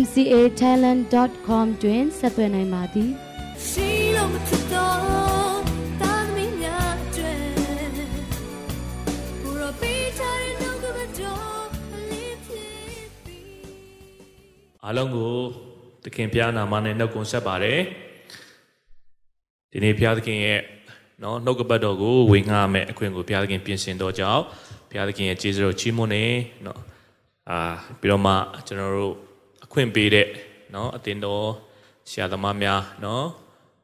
mcatalent.com တွင်ဆက်သွယ်နိုင်ပါသည်ရှိလို့မထတော့တာသမီးများကျွဲဘူရောပေးချင်တော့ကမတော်လေးဖြစ်ပြီးအားလုံးကိုသခင်ဘုရားနာမနဲ့နှုတ်ခွန်းဆက်ပါတယ်ဒီနေ့ဘုရားသခင်ရဲ့နော်နှုတ်ကပတ်တော်ကိုဝေငှမယ်အခွင့်ကိုဘုရားသခင်ပြင်ဆင်တော်ကြောင့်ဘုရားသခင်ရဲ့ကျေးဇူးတော်ချီးမွမ်းနေနော်အာပြီးတော့မှကျွန်တော်တို့ အခွင့်ပေးတဲ့နော်အတင်တော်ဆရာသမားများနော်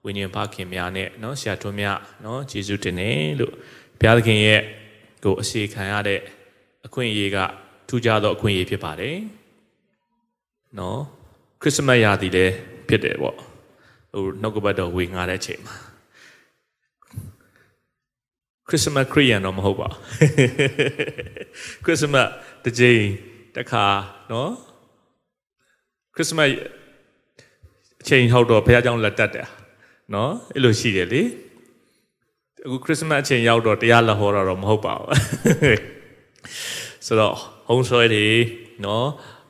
ဝိညာဉ်ဖခင်များနဲ့နော်ဆရာထွန်းများနော်ယေရှုတင်တယ်လို့ဘုရားသခင်ရဲ့ကိုအစီခံရတဲ့အခွင့်အရေးကထူးခြားသောအခွင့်အရေးဖြစ်ပါတယ်နော်ခရစ်စမတ်ရာသီလည်းဖြစ်တယ်ပေါ့ဟိုနှုတ်ကပတ်တော်ဝေငှတဲ့အချိန်မှာခရစ်စမတ်ခရီးယန်တော့မဟုတ်ပါခရစ်စမတ်တစ်ကြိမ်တစ်ခါနော် ခရစ်စမတ်အချိန်ဟုတ်တော့ဘုရားကျောင်းလက်တက်တယ်နော်အဲ့လိုရှိတယ်လေအခုခရစ်စမတ်အချိန်ရောက်တော့တရားလက်ဟောတာတော့မဟုတ်ပါဘူးဆိုတော့ဟုံးဆွဲတွေနော်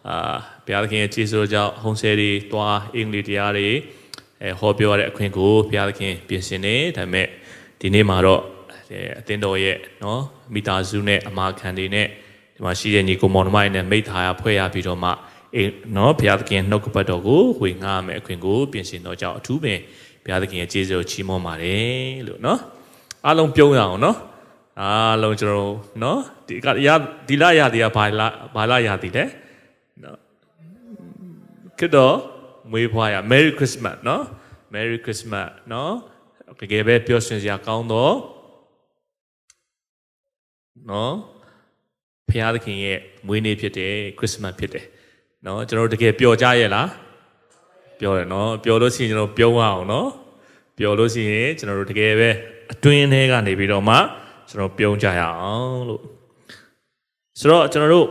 အာဘုရားသခင်ရဲ့ကျေးဇူးကြောင့်ဟုံးဆဲတွေတွားအင်္ဂလိပ်တရားတွေအဲဟောပြောရတဲ့အခွင့်ကိုဘုရားသခင်ပြင်ဆင်နေဒါပေမဲ့ဒီနေ့မှာတော့အသင်းတော်ရဲ့နော်မိသားစုနဲ့အမာခံတွေနဲ့ဒီမှာရှိတဲ့ညီကိုမောင်နှမတွေနဲ့မိသားရဖွဲ့ရပြီးတော့မှ အေးနော်ဘုရားသခင်နှုတ်ကပတ်တော်ကိုဝေငှားမယ်အခွင့်ကိုပြင်ဆင်တော်ကြောင့်အထူးပင်ဘုရားသခင်ရဲ့ကျေးဇူးကိုချီးမွမ်းပါတယ်လို့နော်အားလုံးပြုံးရအောင်နော်အားလုံးကျွန်တော်နော်ဒီကရဒီလရသည်ကဘာလဘာလရသည်လဲနော်ကတော့မွေးဖွားရ Merry Christmas နော် Merry Christmas နော်တကယ်ပဲပျော်ရွှင်စရာကောင်းတော့နော်ဖခင်သခင်ရဲ့မွေးနေ့ဖြစ်တယ်ခရစ်စမတ်ဖြစ်တယ် နော်ကျွန်တော်တကယ်ပျော်ကြရဲ့လားပျော်တယ်နော်ပျော်လို့ရှိရင်ကျွန်တော်ပြုံးအောင်နော်ပျော်လို့ရှိရင်ကျွန်တော်တို့တကယ်ပဲအတွင်းထဲကနေပြီးတော့မှကျွန်တော်ပြုံးကြရအောင်လို့ဆိုတော့ကျွန်တော်တို့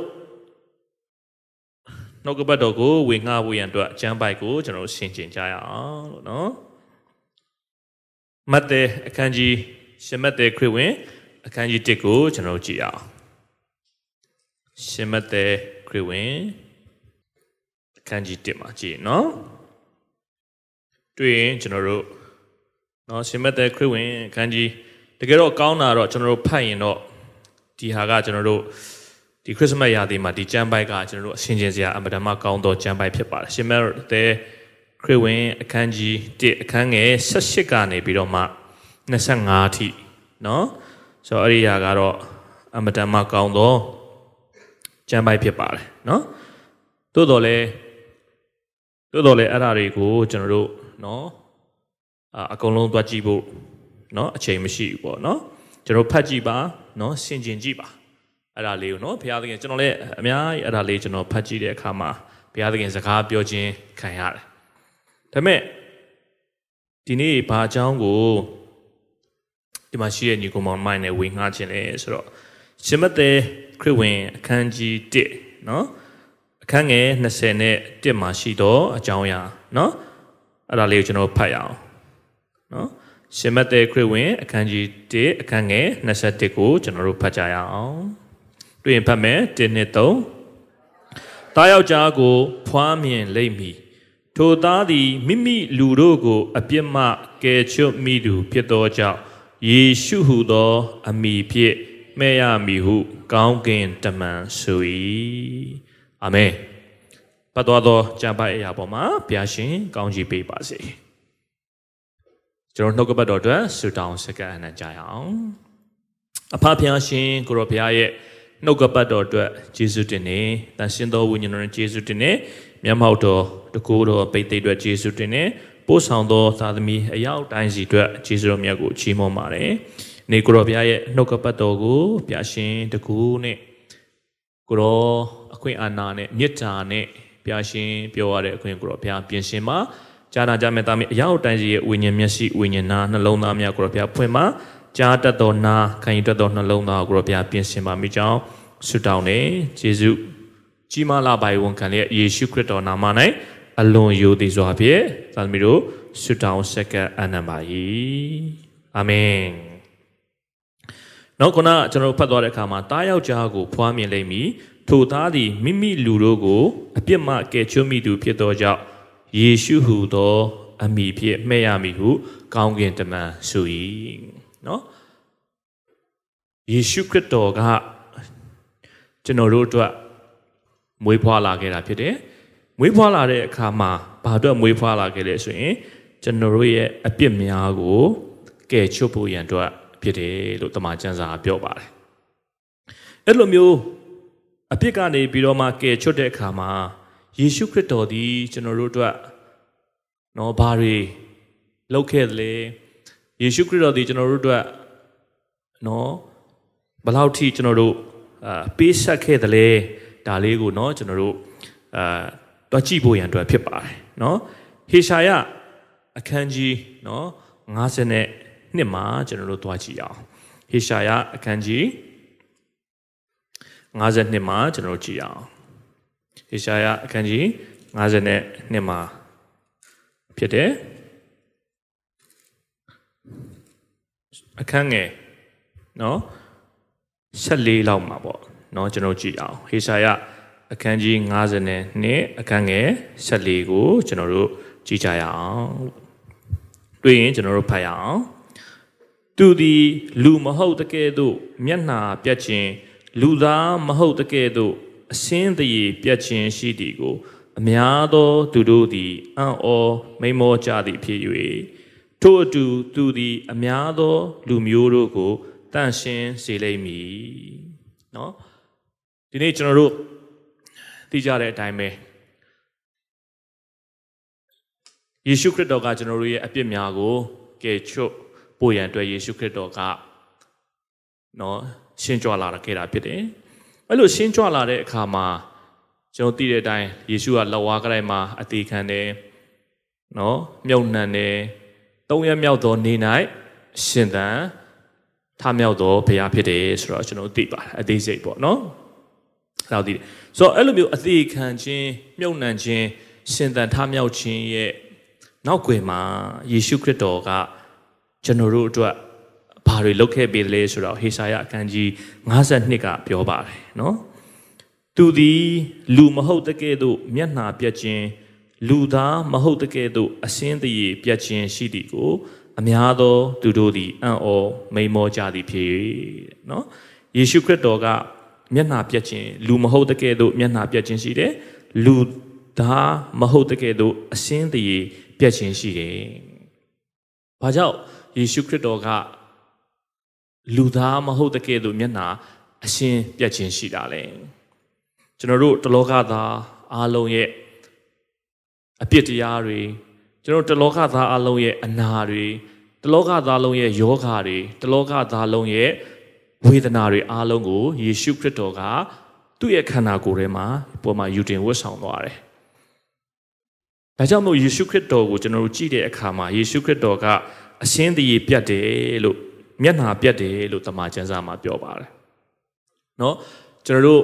နှုတ်ကပတ်တော်ကိုဝေငှဖို့ရန်အတွက်အကျမ်းပိုက်ကိုကျွန်တော်တို့ရှင်းကျင်ကြရအောင်လို့နော်မတ်တဲအခန်းကြီးရှမတ်တဲခရစ်ဝင်အခန်းကြီး1ကိုကျွန်တော်တို့ကြည့်အောင်ရှမတ်တဲခရစ်ဝင်အ ခန်းကြီး1မှာကြည့်နော်တွေ့ရင်ကျွန်တော်တို့နော်ရှမတ်တဲခရစ်ဝင်အခန်းကြီးတကယ်တော့ကောင်းတာတော့ကျွန်တော်တို့ဖတ်ရင်တော့ဒီဟာကကျွန်တော်တို့ဒီခရစ်စမတ်ရာသီမှာဒီကျမ်းပိုက်ကကျွန်တော်တို့အရှင်ကျင်စရာအမတမကောင်းသောကျမ်းပိုက်ဖြစ်ပါတယ်ရှမတ်တဲခရစ်ဝင်အခန်းကြီး1အခန်းငယ်18ကနေပြီးတော့မှ25အထိနော်ဆိုတော့အဲ့ဒီဟာကတော့အမတန်မှကောင်းသောကျမ်းပိုက်ဖြစ်ပါတယ်နော်သို့တော်လည်း သို့တော်လည်းအဲ့ဓာတွေကိုကျွန်တော်တို့နော်အကုန်လုံးသွားကြည့်ဖို့နော်အချိန်မရှိဘူးပေါ့နော်ကျွန်တော်ဖတ်ကြည့်ပါနော်ဆင်ခြင်ကြည့်ပါအဲ့ဒါလေးကိုနော်ဘုရားသခင်ကျွန်တော်လည်းအများကြီးအဲ့ဒါလေးကျွန်တော်ဖတ်ကြည့်တဲ့အခါမှာဘုရားသခင်စကားပြောခြင်းခံရတယ်ဒါပေမဲ့ဒီနေ့ဘာအကြောင်းကိုဒီမှာရှိတဲ့ညီကောင်မောင်မိုင်းနဲ့ဝေငှားခြင်းလဲဆိုတော့ရှင်မသက်ခရစ်ဝင်အခန်းကြီး1နော် အခန်းငယ်20နဲ့1မှာရှိတော့အကြောင်းအရာနော်အဲ့ဒါလေးကိုကျွန်တော်ဖတ်ရအောင်နော်ရှင်မသက်ခရစ်ဝင်အခန်းကြီး1အခန်းငယ်21ကိုကျွန်တော်တို့ဖတ်ကြရအောင်တွေ့ရင်ဖတ်မယ်1နဲ့3တားယောက်ျားကို ဖွားမြင်လိမ့်မည်ထိုသားသည်မိမိလူတို့ကို အပြစ်မှကယ်ချွတ်မိသူဖြစ်သောကြောင့်ယေရှုဟုသော အမိဖြင့်မဲ့ရမည်ဟု ကောင်းကင်တမန်ဆို၏ အာမင်ပတ်တော်သောကြံပိုက်အရာပေါ်မှာဘုရားရှင်ကောင်းချီးပေးပါစေကျွန်တော်နှုတ်ကပတ်တော်အတွက်ဆုတောင်းစကားအနံ့ကြရအောင်အဖဖျားရှင်ကိုရောဘုရားရဲ့နှုတ်ကပတ်တော်အတွက်ယေရှုတင်နေတန်ရှင်သောဝိညာဉ်တော်နဲ့ယေရှုတင်နေမျက်မှောက်တော်တကူတော်ပိတ်သိအတွက်ယေရှုတင်နေပို့ဆောင်သောသာသမီအရောက်တိုင်းစီအတွက်ယေရှုတော်မြတ်ကိုချီးမွမ်းပါတယ်။နေကိုရောဘုရားရဲ့နှုတ်ကပတ်တော်ကိုဘုရားရှင်တကူနဲ့ကိုရောအ ခွင့်အာဏာနဲ့မေတ္တာနဲ့ဘုရားရှင်ပြောရတဲ့အခွင့်ကိုတော့ဘုရားပြင်ဆင်ပါဂျာနာကြမဲ့သားမီးအရောက်တိုင်းစီရဲ့ဝိညာဉ်မျက်စိဝိညာဉ်နာနှလုံးသားများကိုတော့ဘုရားဖွင့်ပါကြားတတ်သောနာခံယူတတ်သောနှလုံးသားကိုတော့ဘုရားပြင်ဆင်ပါမိကြောင်းဆုတောင်းနေယေရှုကြီးမားလာပါ၏ဝန်ခံလျက်ယေရှုခရစ်တော်နာမ၌အလွန်ယိုသည်စွာဖြင့်သာသမီတို့ဆုတောင်းဆက်ကပ်အနံပါ၏အာမင်နောက်ခုနကျွန်တော်ဖတ်သွားတဲ့အခါမှာတားယောက်ျားကိုဖွားမြင်လိမ့်မည် ထိုသားသည်မိမိလူတို့ကို အပြစ်မှကယ်ချွတ်မိသူဖြစ်သောကြောင့်ယေရှုဟုသော အမိဖြင့်မှဲ့ရမည်ဟု ကောင်းကင်တမန်ဆို၏နော်ယေရှုခရစ်တော်ကကျွန်တော်တို့အတွက်မွေးဖွားလာခဲ့တာဖြစ်တယ်မွေးဖွားလာတဲ့အခါမှာဘာအတွက်မွေးဖွားလာခဲ့လဲဆိုရင်ကျွန်တော်တို့ရဲ့အပြစ်များကိုကယ်ချွတ်ဖို့ရန်အတွက်ဖြစ်တယ်လို့တမန်ကျမ်းစာပြောပါတယ်အဲ့လိုမျိုး အပြစ်ကနေပြီးတော့မှကယ်ချွတ်တဲ့အခါမှာယေရှုခရစ်တော်သည် ကျွန်တော်တို့အတွက်နော်ဘာတွေလုပ်ခဲ့တယ်လဲယေရှုခရစ်တော်သည်ကျွန်တော်တို့အတွက်နော်ဘယ်လောက်ထိကျွန်တော်တို့အာပေးဆက်ခဲ့တယ်လဲဒါလေးကိုနော်ကျွန်တော်တို့အာတွားကြည့်ဖို့ရန်အတွက်ဖြစ်ပါတယ်နော်ဟေရှာယအခန်းကြီးနော်50နဲ့နှစ်မှာကျွန်တော်တို့တွားကြည့်အောင်ဟေရှာယအခန်းကြီး 52မှာကျွန်တော်တို့ကြည့်အောင်ဟေရှာယအခန်းကြီး52မှာဖြစ်တယ်အခန်းငယ်နော်14လောက်မှာပေါ့နော်ကျွန်တော်ကြည့်အောင်ဟေရှာယအခန်းကြီး52အခန်းငယ်14ကိုကျွန်တော်တို့ကြည့်ကြရအောင်တွေ့ရင်ကျွန်တော်တို့ဖတ်ရအောင်သူသည်လူမဟုတ်တကယ်သို့မျက်နှာပြတ်ခြင်း လူသားမဟုတ်တကယ်သို့အစင်းတရေပြတ်ခြင်းရှိသည်ကို အများသောသူတို့သည်အံ့ဩမိမောကြသည်ဖြစ်၍ထို့အတူသူသည် အများသော လူမျိုးတို့ကိုတန့်ရှင်းစေလိမ့်မည်เนาะဒီနေ့ကျွန်တော်တို့သိကြတဲ့အတိုင်းပဲယေရှုခရစ်တော်ကကျွန်တော်တို့ရဲ့အပြစ်များကိုကယ်ချွတ်ပို့ရန်အတွက်ယေရှုခရစ်တော်ကနော် ရှင်းကြွလာခဲ့တာဖြစ်တယ်။အဲ့လိုရှင်းကြွလာတဲ့အခါမှာကျွန်တော်သိတဲ့အတိုင်းယေရှုကလက်ဝါးကလေးမှာအသေးခံတယ်နော်မြုပ်နှံတယ်သုံးရက်မြောက်သောနေ၌ရှင်သန်ထမြောက်သောဘုရားဖြစ်တယ်ဆိုတော့ကျွန်တော်သိပါတယ်အသေးစိတ်ပေါ့နော်။အဲ့လိုသိတယ်။ဆိုတော့အဲ့လိုမျိုးအသေးခံခြင်းမြုပ်နှံခြင်းရှင်သန်ထမြောက်ခြင်းရဲ့နောက်ွယ်မှာယေရှုခရစ်တော်ကကျွန်တော်တို့အတွက် ဘာတွေလုပ်ခဲ့ပေးတယ်လဲဆိုတော့ဟေရှာယအခန်းကြီး52ကပြောပါတယ်နော်သူသည်လူမဟုတ်တကယ်သို့မျက်နှာပြတ်ခြင်းလူသားမဟုတ်တကယ်သို့အစင်းတရေပြတ်ခြင်းရှိသည်ကို အများသောသူတို့သည်အံ့ဩမိန်မောကြသည်ဖြစ်၍နော်ယေရှုခရစ်တော်ကမျက်နှာပြတ်ခြင်းလူမဟုတ်တကယ်သို့မျက်နှာပြတ်ခြင်းရှိတယ်လူသားမဟုတ်တကယ်သို့အစင်းတရေပြတ်ခြင်းရှိတယ်။ဘာကြောင့်ယေရှုခရစ်တော်က လူသားမဟုတ်တဲ့ကဲ့သို့မျက်နှာအရှင်းပြတ်ခြင်းရှိတာလေကျွန်တော်တို့တလောကသားအားလုံးရဲ့အပြစ်တရားတွေကျွန်တော်တလောကသားအားလုံးရဲ့အနာတွေတလောကသားလုံးရဲ့ယောဂါတွေတလောကသားလုံးရဲ့ဝေဒနာတွေအားလုံးကိုယေရှုခရစ်တော်ကသူ့ရဲ့ခန္ဓာကိုယ်ထဲမှာပေါ်မှာယူတင်ဝတ်ဆောင်သွားတယ်။ဒါကြောင့်မို့ယေရှုခရစ်တော်ကိုကျွန်တော်တို့ကြည့်တဲ့အခါမှာယေရှုခရစ်တော်ကအရှင်းတရေပြတ်တယ်လို့ မျက်နှာပြတ်တယ်လို့တမန်ကျမ်းစာမှာပြောပါတယ်။နော်ကျွန်တော်တို့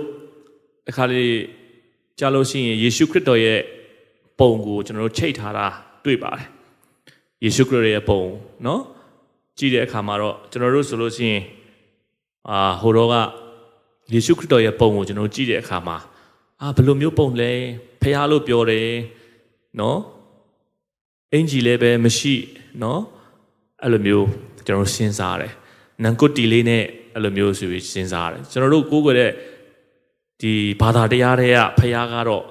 အခါလေးကြားလို့ရှိရင်ယေရှုခရစ်တော်ရဲ့ပုံကိုကျွန်တော်တို့ချိတ်ထားတာတွေ့ပါတယ်။ယေရှုခရစ်ရဲ့ပုံနော်ကြည့်တဲ့အခါမှာတော့ကျွန်တော်တို့ဆိုလို့ရှိရင်အာဟိုတော့ကယေရှုခရစ်တော်ရဲ့ပုံကိုကျွန်တော်ကြည့်တဲ့အခါမှာအာဘယ်လိုမျိုးပုံလဲဖះလို့ပြောတယ်နော်အင်ဂျီလည်းပဲမရှိနော်အဲ့လိုမျိုး ကျွန်တော်စဉ်းစားတယ်နန်ကုတ်တီလေးနဲ့အဲ့လိုမျိုးဆိုပြီးစဉ်းစားတယ်ကျွန်တော်တို့ကိုးကွယ်တဲ့ဒီဘာသာတရားတွေကဖခင်ကတော့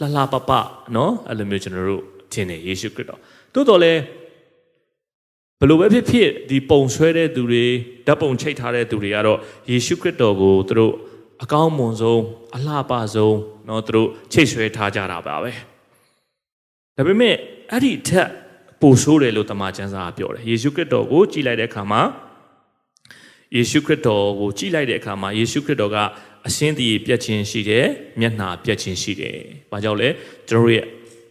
လှလှပပเนาะအဲ့လိုမျိုးကျွန်တော်တို့ထင်တယ်ယေရှုခရစ်တော်တိုးတော်လဲဘလို့ပဲဖြစ်ဖြစ်ဒီပုံဆွဲတဲ့သူတွေဓာတ်ပုံချိတ်ထားတဲ့သူတွေကတော့ယေရှုခရစ်တော်ကိုသူတို့အကောင်းမွန်ဆုံးအလှပဆုံးเนาะသူတို့ချိတ်ဆွဲထားကြတာပါပဲဒါပေမဲ့အဲ့ဒီထက် ပိုဆိုးတယ်လို့တမန်ကျမ်းစာကပြောတယ်ယေရှုခရစ်တော်ကိုကြည်လိုက်တဲ့အခါမှာယေရှုခရစ်တော်ကိုကြည်လိုက်တဲ့အခါမှာယေရှုခရစ်တော်ကအရှင်းတည်ပြက်ခြင်းရှိတယ်မျက်နှာပြက်ခြင်းရှိတယ်။ဘာကြောင့်လဲကျွန်တော်တို့ရဲ့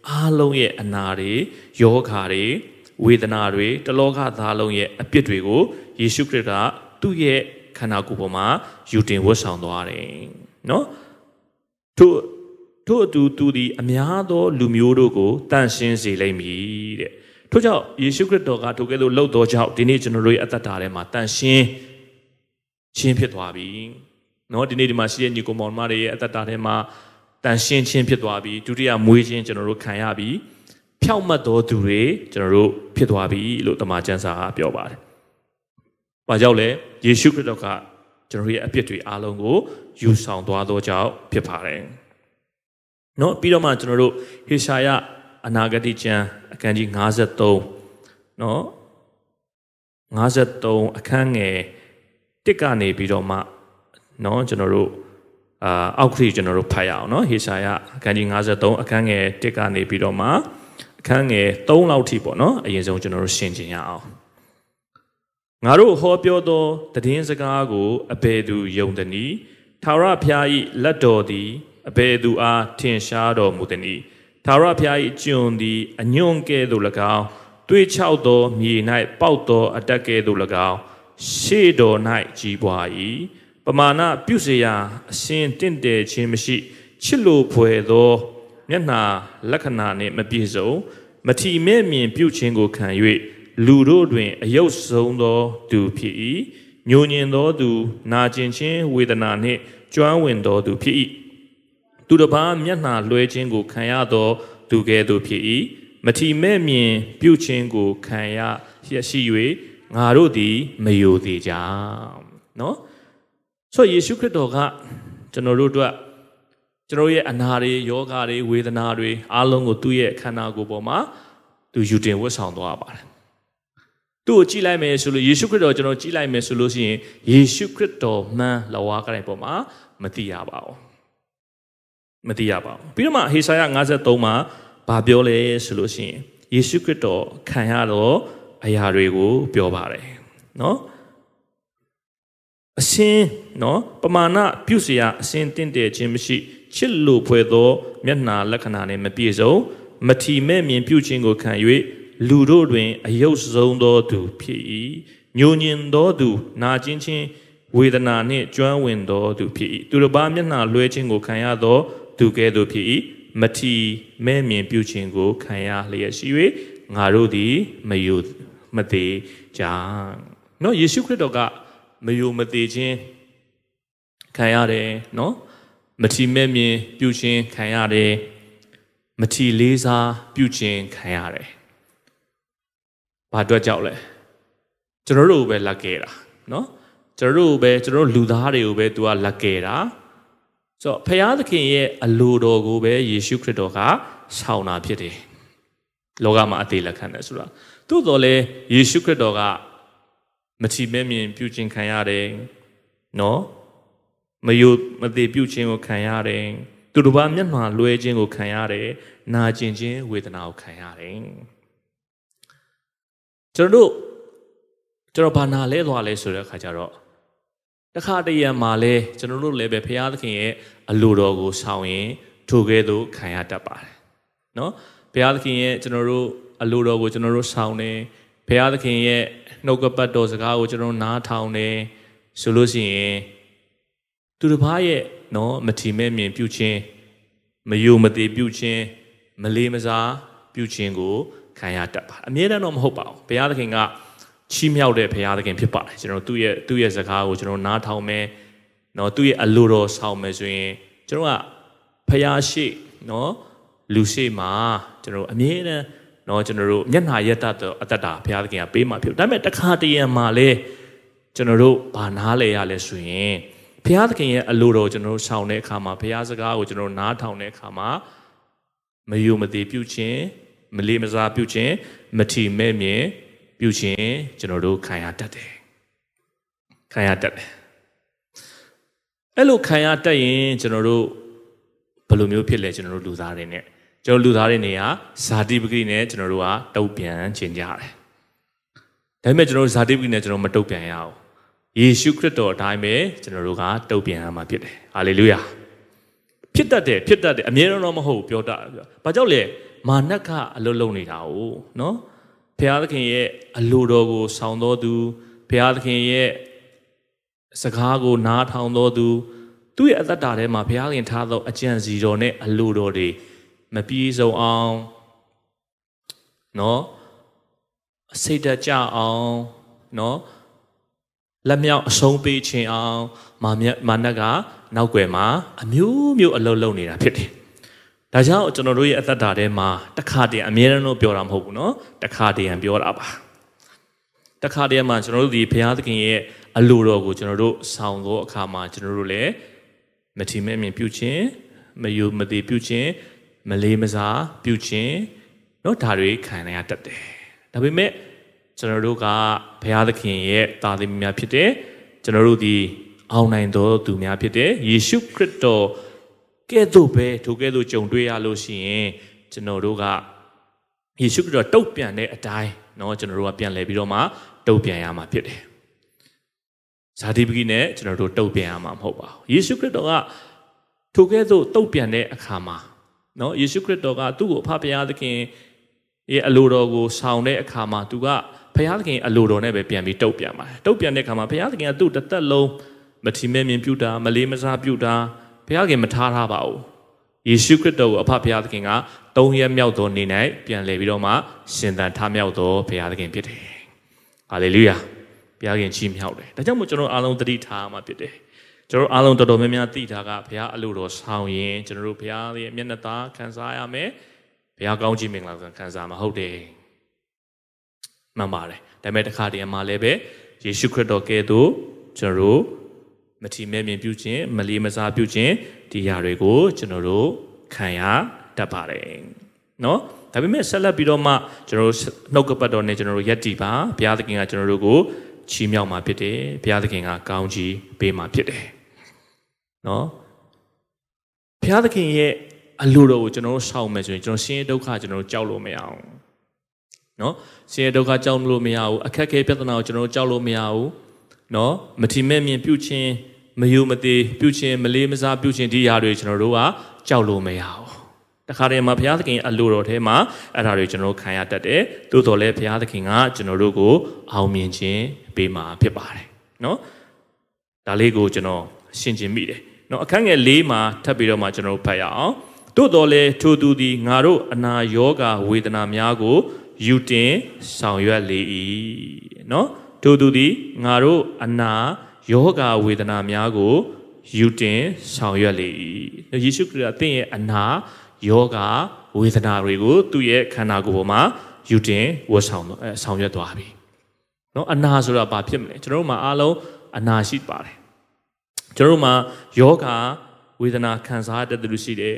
အားလုံးရဲ့အနာတွေယောဂါတွေဝေဒနာတွေတလောကသားလုံးရဲ့အပြစ်တွေကိုယေရှုခရစ်ကသူ့ရဲ့ခန္ဓာကိုယ်ပေါ်မှာယူတင်ဝတ်ဆောင်သွားတယ်နော်ထို့ထို့အတူသူသည်အများသောလူမျိုးတို့ကိုတန်ရှင်းစေလိမ့်မည်တဲ့ ထို့ကြောင့်ယေရှုခရစ်တော်ကထိုကဲ့သို့လှုပ်တော်ကြောင့်ဒီနေ့ကျွန်တော်တို့ရဲ့အသက်တာထဲမှာတန်ရှင်းခြင်းဖြစ်သွားပြီနော်ဒီနေ့ဒီမှာရှိတဲ့ညီကောင်မောင်မတွေရဲ့အသက်တာထဲမှာတန်ရှင်းခြင်းဖြစ်သွားပြီဒုတိယမွေးခြင်းကျွန်တော်တို့ခံရပြီဖြောက်မှတ်တော်သူတွေကျွန်တော်တို့ဖြစ်သွားပြီလို့တမန်ကျမ်းစာကပြောပါတယ်။ဘာကြောင့်လဲယေရှုခရစ်တော်ကကျွန်တော်ရဲ့အပြစ်တွေအားလုံးကိုယူဆောင်သွားသောကြောင့်ဖြစ်ပါတယ်။နော်ပြီးတော့မှကျွန်တော်တို့ဟေရှာယ အနာဂတိကျမ်းအခန်းကြီး53နော်53အခန်းငယ်1ကနေပြီးတော့မှနော်ကျွန်တော်တို့အာအောက်ခရီကျွန်တော်တို့ဖတ်ရအောင်နော်ဟေရှာယအခန်းကြီး53အခန်းငယ်1ကနေပြီးတော့မှအခန်းငယ်3လောက်ထိပေါ့နော်အရင်ဆုံးကျွန်တော်တို့ရှင်းကျင်ရအောင်ငါတို့ဟောပြောသောတည်င်းစကားကိုအဘယ်သူယုံသည်နည်းထာဝရဘုရား၏လက်တော်သည်အဘယ်သူအားထင်ရှားတော်မူသည်နည်း သာရဖျား၏ကျွန်သည်အညွန့်ကဲ့သို့၎င်းတွေးချောက်သောမြေ၌ပေါက်သောအတက်ကဲ့သို့၎င်းရှေ့တော်၌ကြီးပွား၏ပမာဏပြုစရာအရှင်တင့်တယ်ခြင်းမရှိချစ်လိုဖွယ်သောမျက်နာလက္ခဏာနှင့်မပြည့်စုံမထီမဲ့မြင်ပြုခြင်းကိုခံ၍လူတို့တွင်အယုတ်ဆုံးသောသူဖြစ်၏ညဉ့်ညင်သောသူနာကျင်ခြင်းဝေဒနာနှင့်ကျွမ်းဝင်သောသူဖြစ်၏ သူတစ်ပါးမျက်နှာလွှဲခြင်းကိုခံရသောသူကဲ့သို့ဖြစ်၏မထီမဲ့မြင်ပြုခြင်းကိုခံရရှိ၍ငါတို့သည်မယိုသေးကြနော်ဆိုယေရှုခရစ်တော်ကကျွန်တော်တို့အတွက်ကျွန်တော်ရဲ့အနာတွေယောဂတွေဝေဒနာတွေအားလုံးကိုသူ့ရဲ့ခန္ဓာကိုယ်ပေါ်မှာသူယူတင်ဝတ်ဆောင်သွားပါတယ်သူ့ကိုကြည့်လိုက်မယ်ဆိုလို့ယေရှုခရစ်တော်ကျွန်တော်ကြည့်လိုက်မယ်ဆိုလို့ရှိရင်ယေရှုခရစ်တော်မှန်လဝါကတိုင်းပေါ်မှာမသိရပါဘူး မသိရပါဘူးပြီးတော့မှဟေရှာယ53မှာဘာပြောလဲဆိုလို့ရှိရင်ယေရှုခရစ်တော်ခံရတော့အရာတွေကိုပြောပါတယ်နော်အရှင်နော်ပမာဏပြုစရာအရှင်တင့်တယ်ခြင်းမရှိချစ်လိုဖွယ်သောမျက်နှာလက္ခဏာနှင့်မပြည့်စုံမထီမဲ့မြင်ပြုခြင်းကိုခံ၍လူတို့တွင်အယုတ်ဆုံးသောသူဖြစ်၏ညှိုညင်သောသူနာကျင်ခြင်းဝေဒနာနှင့်ကျွမ်းဝင်သောသူဖြစ်၏သူတစ်ပါးမျက်နှာလွှဲခြင်းကိုခံရသော သူကဲ့သို့ဖြစ်၏မထီမဲ့မြင်ပြုခြင်းကိုခံရလျက်ရှိ၍ငါတို့သည်မယုမသေးကြနော်ယေရှုခရစ်တော်ကမယုမသေးခြင်းခံရတယ်နော်မထီမဲ့မြင်ပြုခြင်းခံရတယ်မထီလေးစားပြုခြင်းခံရတယ်ဘာအတွက်ကြောက်လဲကျွန်တော်တို့ပဲလက်ခဲ့တာနော်ကျွန်တော်တို့ပဲကျွန်တော်တို့လူသားတွေကိုပဲသူကလက်ခဲ့တာ ဆိုတော့ဖခင်သခင်ရဲ့အလိုတော်ကိုပဲယေရှုခရစ်တော်ကဆောင်တာဖြစ်တယ်လောကမှာအသေးလက်ခံတယ်ဆိုတာသို့တော်လည်းယေရှုခရစ်တော်ကမချီမဲမြင်ပြုခြင်းခံရတယ်နော်မယုမသေးပြုခြင်းကိုခံရတယ်သူတို့ဘာမျက်နှာလွှဲခြင်းကိုခံရတယ်နာကျင်ခြင်းဝေဒနာကိုခံရတယ်ကျွန်တော်တို့ကျွန်တော်ဘာနာလဲသွားလဲဆိုတဲ့အခါကျတော့ တခါတရံမှာလဲကျွန်တော်တို့လည်းပဲဘုရားသခင်ရဲ့အလိုတော်ကိုဆောင်ရင်ထိုကဲ့သို့ခံရတတ်ပါတယ်နော်ဘုရားသခင်ရဲ့ကျွန်တော်တို့အလိုတော်ကိုကျွန်တော်တို့ဆောင်တယ်ဘုရားသခင်ရဲ့နှုတ်ကပတ်တော်စကားကိုကျွန်တော်နားထောင်တယ်ဆိုလို့ရှိရင်သူတစ်ပါးရဲ့နော်မထီမဲ့မြင်ပြုခြင်းမယုံမသေးပြုခြင်းမလေးမစားပြုခြင်းကိုခံရတတ်ပါအမြဲတမ်းတော့မဟုတ်ပါဘူးဘုရားသခင်က ချီးမြှောက်တဲ့ဘုရားသခင်ဖြစ်ပါတယ်ကျွန်တော်သူ့ရဲ့သူ့ရဲ့စကားကိုကျွန်တော်နားထောင်မယ်နော်သူ့ရဲ့အလိုတော်ဆောင်မယ်ဆိုရင်ကျွန်တော်ကဘုရားရှိနော်လူရှိမှာကျွန်တော်အမြဲတမ်းနော်ကျွန်တော်တို့မျက်နှာရက်တတ်တော့အတ္တတာဘုရားသခင်ကပေးမှာဖြစ်ဒါပေမဲ့တခါတရံမှာလဲကျွန်တော်တို့ဘာနားလဲရလဲဆိုရင်ဘုရားသခင်ရဲ့အလိုတော်ကျွန်တော်တို့ဆောင်တဲ့အခါမှာဘုရားစကားကိုကျွန်တော်နားထောင်တဲ့အခါမှာမယုံမသိပြုခြင်းမလေးမစားပြုခြင်းမထီမဲ့မြင် ပြုခြင်းကျွန်တော်တို့ခံရတတ်တယ်ခံရတတ်တယ်အဲ့လိုခံရတတ်ရင်ကျွန်တော်တို့ဘယ်လိုမျိုးဖြစ်လဲကျွန်တော်တို့လူသားတွေ ਨੇ ကျွန်တော်လူသားတွေနေရာဇာတိပဂိနဲ့ကျွန်တော်တို့ကတုတ်ပြန်ခြင်းကြတယ်ဒါပေမဲ့ကျွန်တော်တို့ဇာတိပဂိနဲ့ကျွန်တော်မတုတ်ပြန်ရအောင်ယေရှုခရစ်တော်အတိုင်းပဲကျွန်တော်တို့ကတုတ်ပြန်ရမှာဖြစ်တယ်ဟာလေလုယာဖြစ်တတ်တယ်ဖြစ်တတ်တယ်အမြဲတမ်းတော့မဟုတ်ပြောတတ်ပြောဘာကြောင့်လဲမာနကအလုံးလုံးနေတာ哦နော် ဘုရားသခင်ရဲ့အလိုတော်ကို ဆောင်တော်သူဘုရားသခင်ရဲ့စကားကိုနားထောင်တော်သူသူ့ရဲ့အသက်တာထဲမှာဘုရားခင်ထားသောအကြံစီတော်နဲ့အလိုတော်တွေမပြေဆုံးအောင်နော်စိတ်တကြအောင်နော်လက်မြောက်အဆုံးပေးခြင်းအောင်မာမြမာနကနောက်ွယ်မှာအမျိုးမျိုးအလုံးလုံးနေတာဖြစ်တယ်။ ဒါကြောင့်ကျွန်တော်တို့ရဲ့အသက်တာထဲမှာတခါတည်းအမြဲတမ်းတော့ပြောတာမဟုတ်ဘူးနော်။တခါတည်းပြောတာပါ။တခါတည်းမှာကျွန်တော်တို့ဒီဘုရားသခင်ရဲ့အလိုတော်ကိုကျွန်တော်တို့ဆောင်သောအခါမှာကျွန်တော်တို့လည်းမထီမဲ့မြင်ပြုခြင်းမယုမသေးပြုခြင်းမလေးမစားပြုခြင်းเนาะဒါတွေခံရတတ်တယ်။ဒါပေမဲ့ကျွန်တော်တို့ကဘုရားသခင်ရဲ့တာသမီများဖြစ်တယ်ကျွန်တော်တို့ဒီအောင်နိုင်သောသူများဖြစ်တယ်ယေရှုခရစ်တော် ကဲ့သို့ပဲထိုကဲ့သို့ကြုံတွေ့ရလို့ရှိရင်ကျွန်တော်တို့ကယေရှုခရစ်တော်တုတ်ပြန်တဲ့အတိုင်းเนาะကျွန်တော်တို့ကပြန်လဲပြီးတော့မှတုတ်ပြန်ရမှာဖြစ်တယ်ဇာတိပဂိနဲ့ကျွန်တော်တို့တုတ်ပြန်ရမှာမဟုတ်ပါဘူးယေရှုခရစ်တော်ကထိုကဲ့သို့တုတ်ပြန်တဲ့အခါမှာเนาะယေရှုခရစ်တော်ကသူ့ကိုအဖဖရာသခင်ရဲ့အလိုတော်ကိုဆောင်တဲ့အခါမှာသူကဘုရားသခင်အလိုတော်နဲ့ပဲပြန်ပြီးတုတ်ပြန်ပါတယ်တုတ်ပြန်တဲ့အခါမှာဘုရားသခင်ကသူ့တစ်သက်လုံးမထီမဲ့မြင်ပြုတာမလေးမစားပြုတာ ဘုရားခင်မထားထားပါဘူးယေရှုခရစ်တော်ကိုအဖဘုရားသခင်ကသုံးရက်မြောက်သောနေ့၌ပြန်လည်ပြီးတော့မှရှင်သန်ထမြောက်သောဘုရားသခင်ဖြစ်တယ်ဟာလေလုယာဘုရားခင်ချီးမြှောက်တယ်ဒါကြောင့်မို့ကျွန်တော်အားလုံးသတိထားမှာဖြစ်တယ်ကျွန်တော်အားလုံးတော်တော်များများသိတာကဘုရားအလိုတော်ဆောင်ရင်ကျွန်တော်တို့ဘုရားရဲ့မျက်နှာသားခံစားရမယ်ဘုရားကောင်းချီးမင်္ဂလာခံစားမှာဟုတ်တယ်မှန်ပါတယ်ဒါပေမဲ့တစ်ခါတည်းမှာလည်းပဲယေရှုခရစ်တော်ကဲ့သို့ကျွန်တော်တို့ မထီမဲ့မြင်ပြုခြင်းမလေးမစားပြုခြင်းဒီຢာတွေကိုကျွန်တော်တို့ခံရတတ်ပါတယ်နော်ဒါပေမဲ့ဆက်လက်ပြီးတော့မှကျွန်တော်တို့နှုတ်ကပတ်တော်နဲ့ကျွန်တော်တို့ယက်တီပါဘုရားသခင်ကကျွန်တော်တို့ကိုချီးမြှောက်မှာဖြစ်တယ်ဘုရားသခင်ကကောင်းချီးပေးမှာဖြစ်တယ်နော်ဘုရားသခင်ရဲ့အလိုတော်ကိုကျွန်တော်တို့ရှောက်မယ်ဆိုရင်ကျွန်တော်ဆင်းရဲဒုက္ခကျွန်တော်တို့ကြောက်လို့မရအောင်နော်ဆင်းရဲဒုက္ခကြောက်လို့မရဘူးအခက်အခဲပြဿနာကိုကျွန်တော်တို့ကြောက်လို့မရဘူးနော်မထီမဲ့မြင်ပြုတ်ချင်း မယုံမသေးပြုခြင်းမလေးမစားပြုခြင်းဒီရာတွေကျွန်တော်တို့ကကြောက်လို့မရဘူးတခါတည်းမှာဘုရားသခင်အလိုတော်ထဲမှာအဲ့ဒါတွေကျွန်တော်တို့ခံရတတ်တယ်သို့တော်လည်းဘုရားသခင်ကကျွန်တော်တို့ကိုအောင်မြင်ခြင်းပေးမှာဖြစ်ပါတယ်နော်ဒါလေးကိုကျွန်တော်ရှင်းခြင်းမိတယ်နော်အခန်းငယ်၄မှာထပ်ပြီးတော့မှကျွန်တော်တို့ဖတ်ရအောင်သို့တော်လည်းထိုသူသည်ငါတို့အနာရောဂါဝေဒနာများကိုယူတင်ဆောင်ရွက်လေ၏နော်ထိုသူသည်ငါတို့အနာရော ယောဂဝေဒနာများကိုယူတင်ဆောင်ရွက်လေ၏ယေရှုခရစ်အသင်ရဲ့အနာယောဂဝေဒနာတွေကိုသူ့ရဲ့ခန္ဓာကိုယ်ပေါ်မှာယူတင်ဝတ်ဆောင်ဆောင်ရွက်သွားပြီเนาะအနာဆိုတာဘာဖြစ်မလဲကျွန်တော်တို့မှာအားလုံးအနာရှိပါတယ်ကျွန်တော်တို့မှာယောဂဝေဒနာခံစားတတ်တဲ့လူရှိတယ်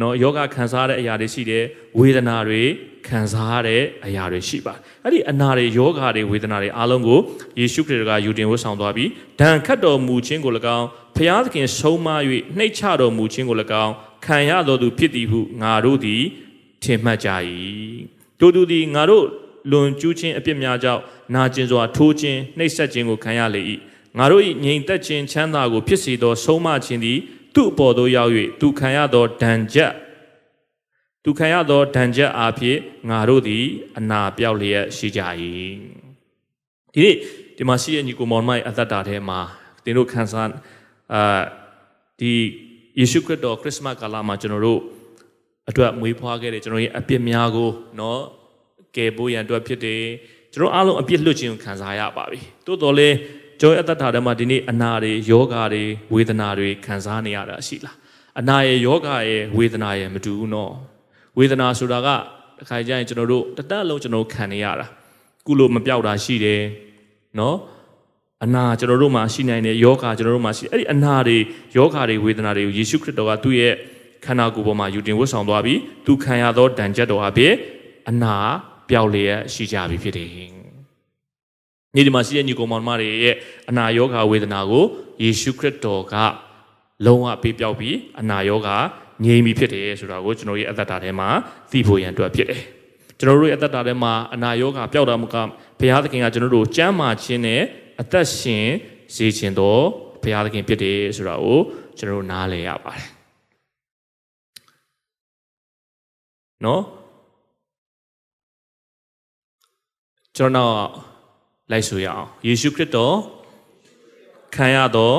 နော်ယောဂခံစားတဲ့အရာတွေရှိတယ်ဝေဒနာတွေခံစားရတဲ့အရာတွေရှိပါတယ်အဲ့ဒီအနာတွေယောဂတွေဝေဒနာတွေအားလုံးကိုယေရှုခရစ်ကယူတင်ဝတ်ဆောင်သွားပြီးဒဏ်ခတ်တော်မူခြင်းကို၎င်းဖျားသခင်ဆုံးမ၍နှိတ်ချတော်မူခြင်းကို၎င်းခံရတော်သူဖြစ်သည်ဟုငါတို့သည်ထင်မှတ်ကြ၏တို့သူသည်ငါတို့လွန်ကျူးခြင်းအပြစ်များကြောင့်နာကျင်စွာထိုးခြင်းနှိပ်စက်ခြင်းကိုခံရလေ၏ငါတို့၏ငြိမ်သက်ခြင်းချမ်းသာကိုဖြစ်စေသောဆုံးမခြင်းသည် သူ့အပေါ်သို့ရောက်၍သူခံရသောဒဏ်ချက်သူခံရသောဒဏ်ချက်အားဖြင့်ငါတို့သည် အနာပြောက်လျက်ရှိကြ၏ဒီနေ့ဒီမှာရှိတဲ့ညီကိုမောင်မိုင်အသက်တာထဲမှာသင်တို့ခံစားအာဒီယေရှုခရစ်တော်ခရစ်စမတ်ကာလမှာကျွန်တော်တို့အတွက်မွေးဖွားခဲ့တဲ့ကျွန်တော်ရဲ့အပြစ်များကိုเนาะကယ်ဖို့ရန်အတွက်ဖြစ်တယ်ကျွန်တော်အားလုံးအပြစ်လွတ်ခြင်းကိုခံစားရပါပြီတိုးတော်လဲ ကျွန်တော်အသက်တာထဲမှာဒီနေ့အနာတွေယောဂတွေဝေဒနာတွေခံစားနေရတာရှိလားအနာရဲ့ယောဂရဲ့ဝေဒနာရဲ့မတူဘူးနော်ဝေဒနာဆိုတာကတစ်ခါကျရင်ကျွန်တော်တို့တသက်လုံးကျွန်တော်ခံနေရတာကုလို့မပြောက်တာရှိတယ်နော်အနာကျွန်တော်တို့မှာရှိနိုင်တဲ့ယောဂကျွန်တော်တို့မှာရှိအဲ့ဒီအနာတွေယောဂတွေဝေဒနာတွေကိုယေရှုခရစ်တော်ကသူ့ရဲ့ခန္ဓာကိုယ်ပေါ်မှာယူတင်ဝတ်ဆောင်သွားပြီးသူခံရသောဒဏ်ချက်တော်အဖြစ်အနာပျောက်လျက်ရှိကြပြီဖြစ်တယ် ညီဒီမှာရှိတဲ့ညီကောင်မောင်မတွေရဲ့အနာရောဂါဝေဒနာကိုယေရှုခရစ်တော်ကလုံးဝပေးပြောက်ပြီးအနာရောဂါငြိမ်းပြီဖြစ်တယ်ဆိုတာကိုကျွန်တော်ရဲ့အသက်တာထဲမှာသိဖို့ရန်အတွက်ဖြစ်တယ်ကျွန်တော်တို့ရဲ့အသက်တာထဲမှာအနာရောဂါပျောက်တာမကဘုရားသခင်ကကျွန်တော်တို့ကျမ်းမာခြင်းနဲ့အသက်ရှင်စေခြင်းတော်ဘုရားသခင်ဖြစ်တယ်ဆိုတာကိုကျွန်တော်တို့နားလည်ရပါတယ်နော်ကျွန်တော် လိုက်ဆိုရအောင်ယေရှုခရစ်တော်ခံရသော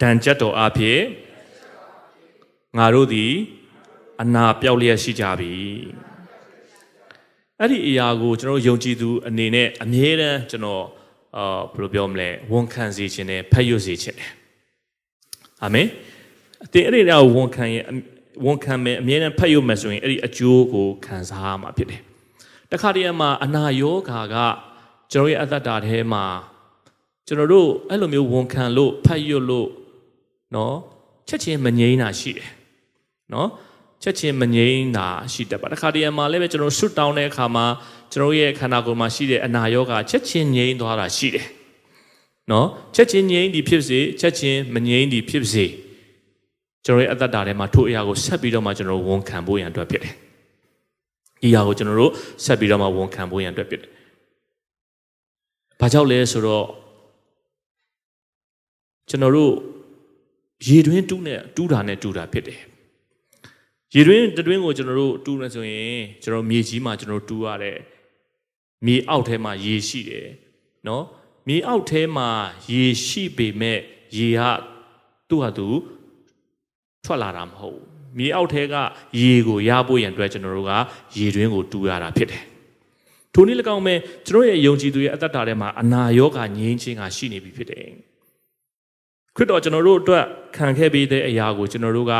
ဒဏ်ချက်တော်အဖြစ်ငါတို့သည်အနာပြောက်လျက်ရှိကြပြီအဲ့ဒီအရာကိုကျွန်တော်ယုံကြည်သူအနေနဲ့အမြဲတမ်းကျွန်တော်အာဘယ်လိုပြောမလဲဝန်ခံစေခြင်းနဲ့ဖတ်ရွစေခြင်းနဲ့အာမင်အတင်အဲ့ဒီတော့ဝန်ခံရင်ဝန်ခံမယ်အမြဲတမ်းဖတ်ရွမယ်ဆိုရင်အဲ့ဒီအကျိုးကိုခံစားရမှာဖြစ်တယ်တခါတည်းမှာအနာယောဂါက ကျွန်တော်ရဲ့အတ္တတာထဲမှာကျွန်တော်တို့အဲ့လိုမျိုးဝန်ခံလို့ဖတ်ရွတ်လို့နော်ချက်ချင်းမငြိမ်းတာရှိတယ်နော်ချက်ချင်းမငြိမ်းတာရှိတတ်ပါတခါတည်းမှာလည်းပဲကျွန်တော် shoot down တဲ့အခါမှာကျွန်တော်ရဲ့ခန္ဓာကိုယ်မှာရှိတဲ့အနာရောဂါချက်ချင်းငြိမ်းသွားတာရှိတယ်နော်ချက်ချင်းငြိမ်းဒီဖြစ်စေချက်ချင်းမငြိမ်းဒီဖြစ်စေကျွန်တော်ရဲ့အတ္တတာထဲမှာထို့အရာကိုဆက်ပြီးတော့မှကျွန်တော်ဝန်ခံဖို့ရန်အတွက်ဖြစ်တယ်ဒီအရာကိုကျွန်တော်တို့ဆက်ပြီးတော့မှဝန်ခံဖို့ရန်အတွက်ဖြစ်တယ် ဘာကြောင့်လဲဆိုတော့ကျွန်တော်တို့ရေတွင်းတူးနဲ့တူးတာနဲ့တူးတာဖြစ်တယ်ရေတွင်းတတွင်းကိုကျွန်တော်တို့တူးနေဆိုရင်ကျွန်တော်မြေကြီးမှာကျွန်တော်တူးရတယ်မြေအောက်ထဲမှာရေရှိတယ်နော်မြေအောက်ထဲမှာရေရှိပေမဲ့ရေကသူ့ဟာသူထွက်လာတာမဟုတ်မြေအောက်ထဲကရေကိုရဖို့ရန်အတွက်ကျွန်တော်တို့ကရေတွင်းကိုတူးရတာဖြစ်တယ် ထိုနည်း၎င်းပဲကျွန်တော်ရဲ့ယုံကြည်သူရဲ့အသက်တာထဲမှာအနာရောဂါငြိမ်းခြင်းကရှိနေပြီဖြစ်တယ်ခရစ်တော်ကျွန်တော်တို့အတွက်ခံခဲ့ပေးတဲ့အရာကိုကျွန်တော်တို့က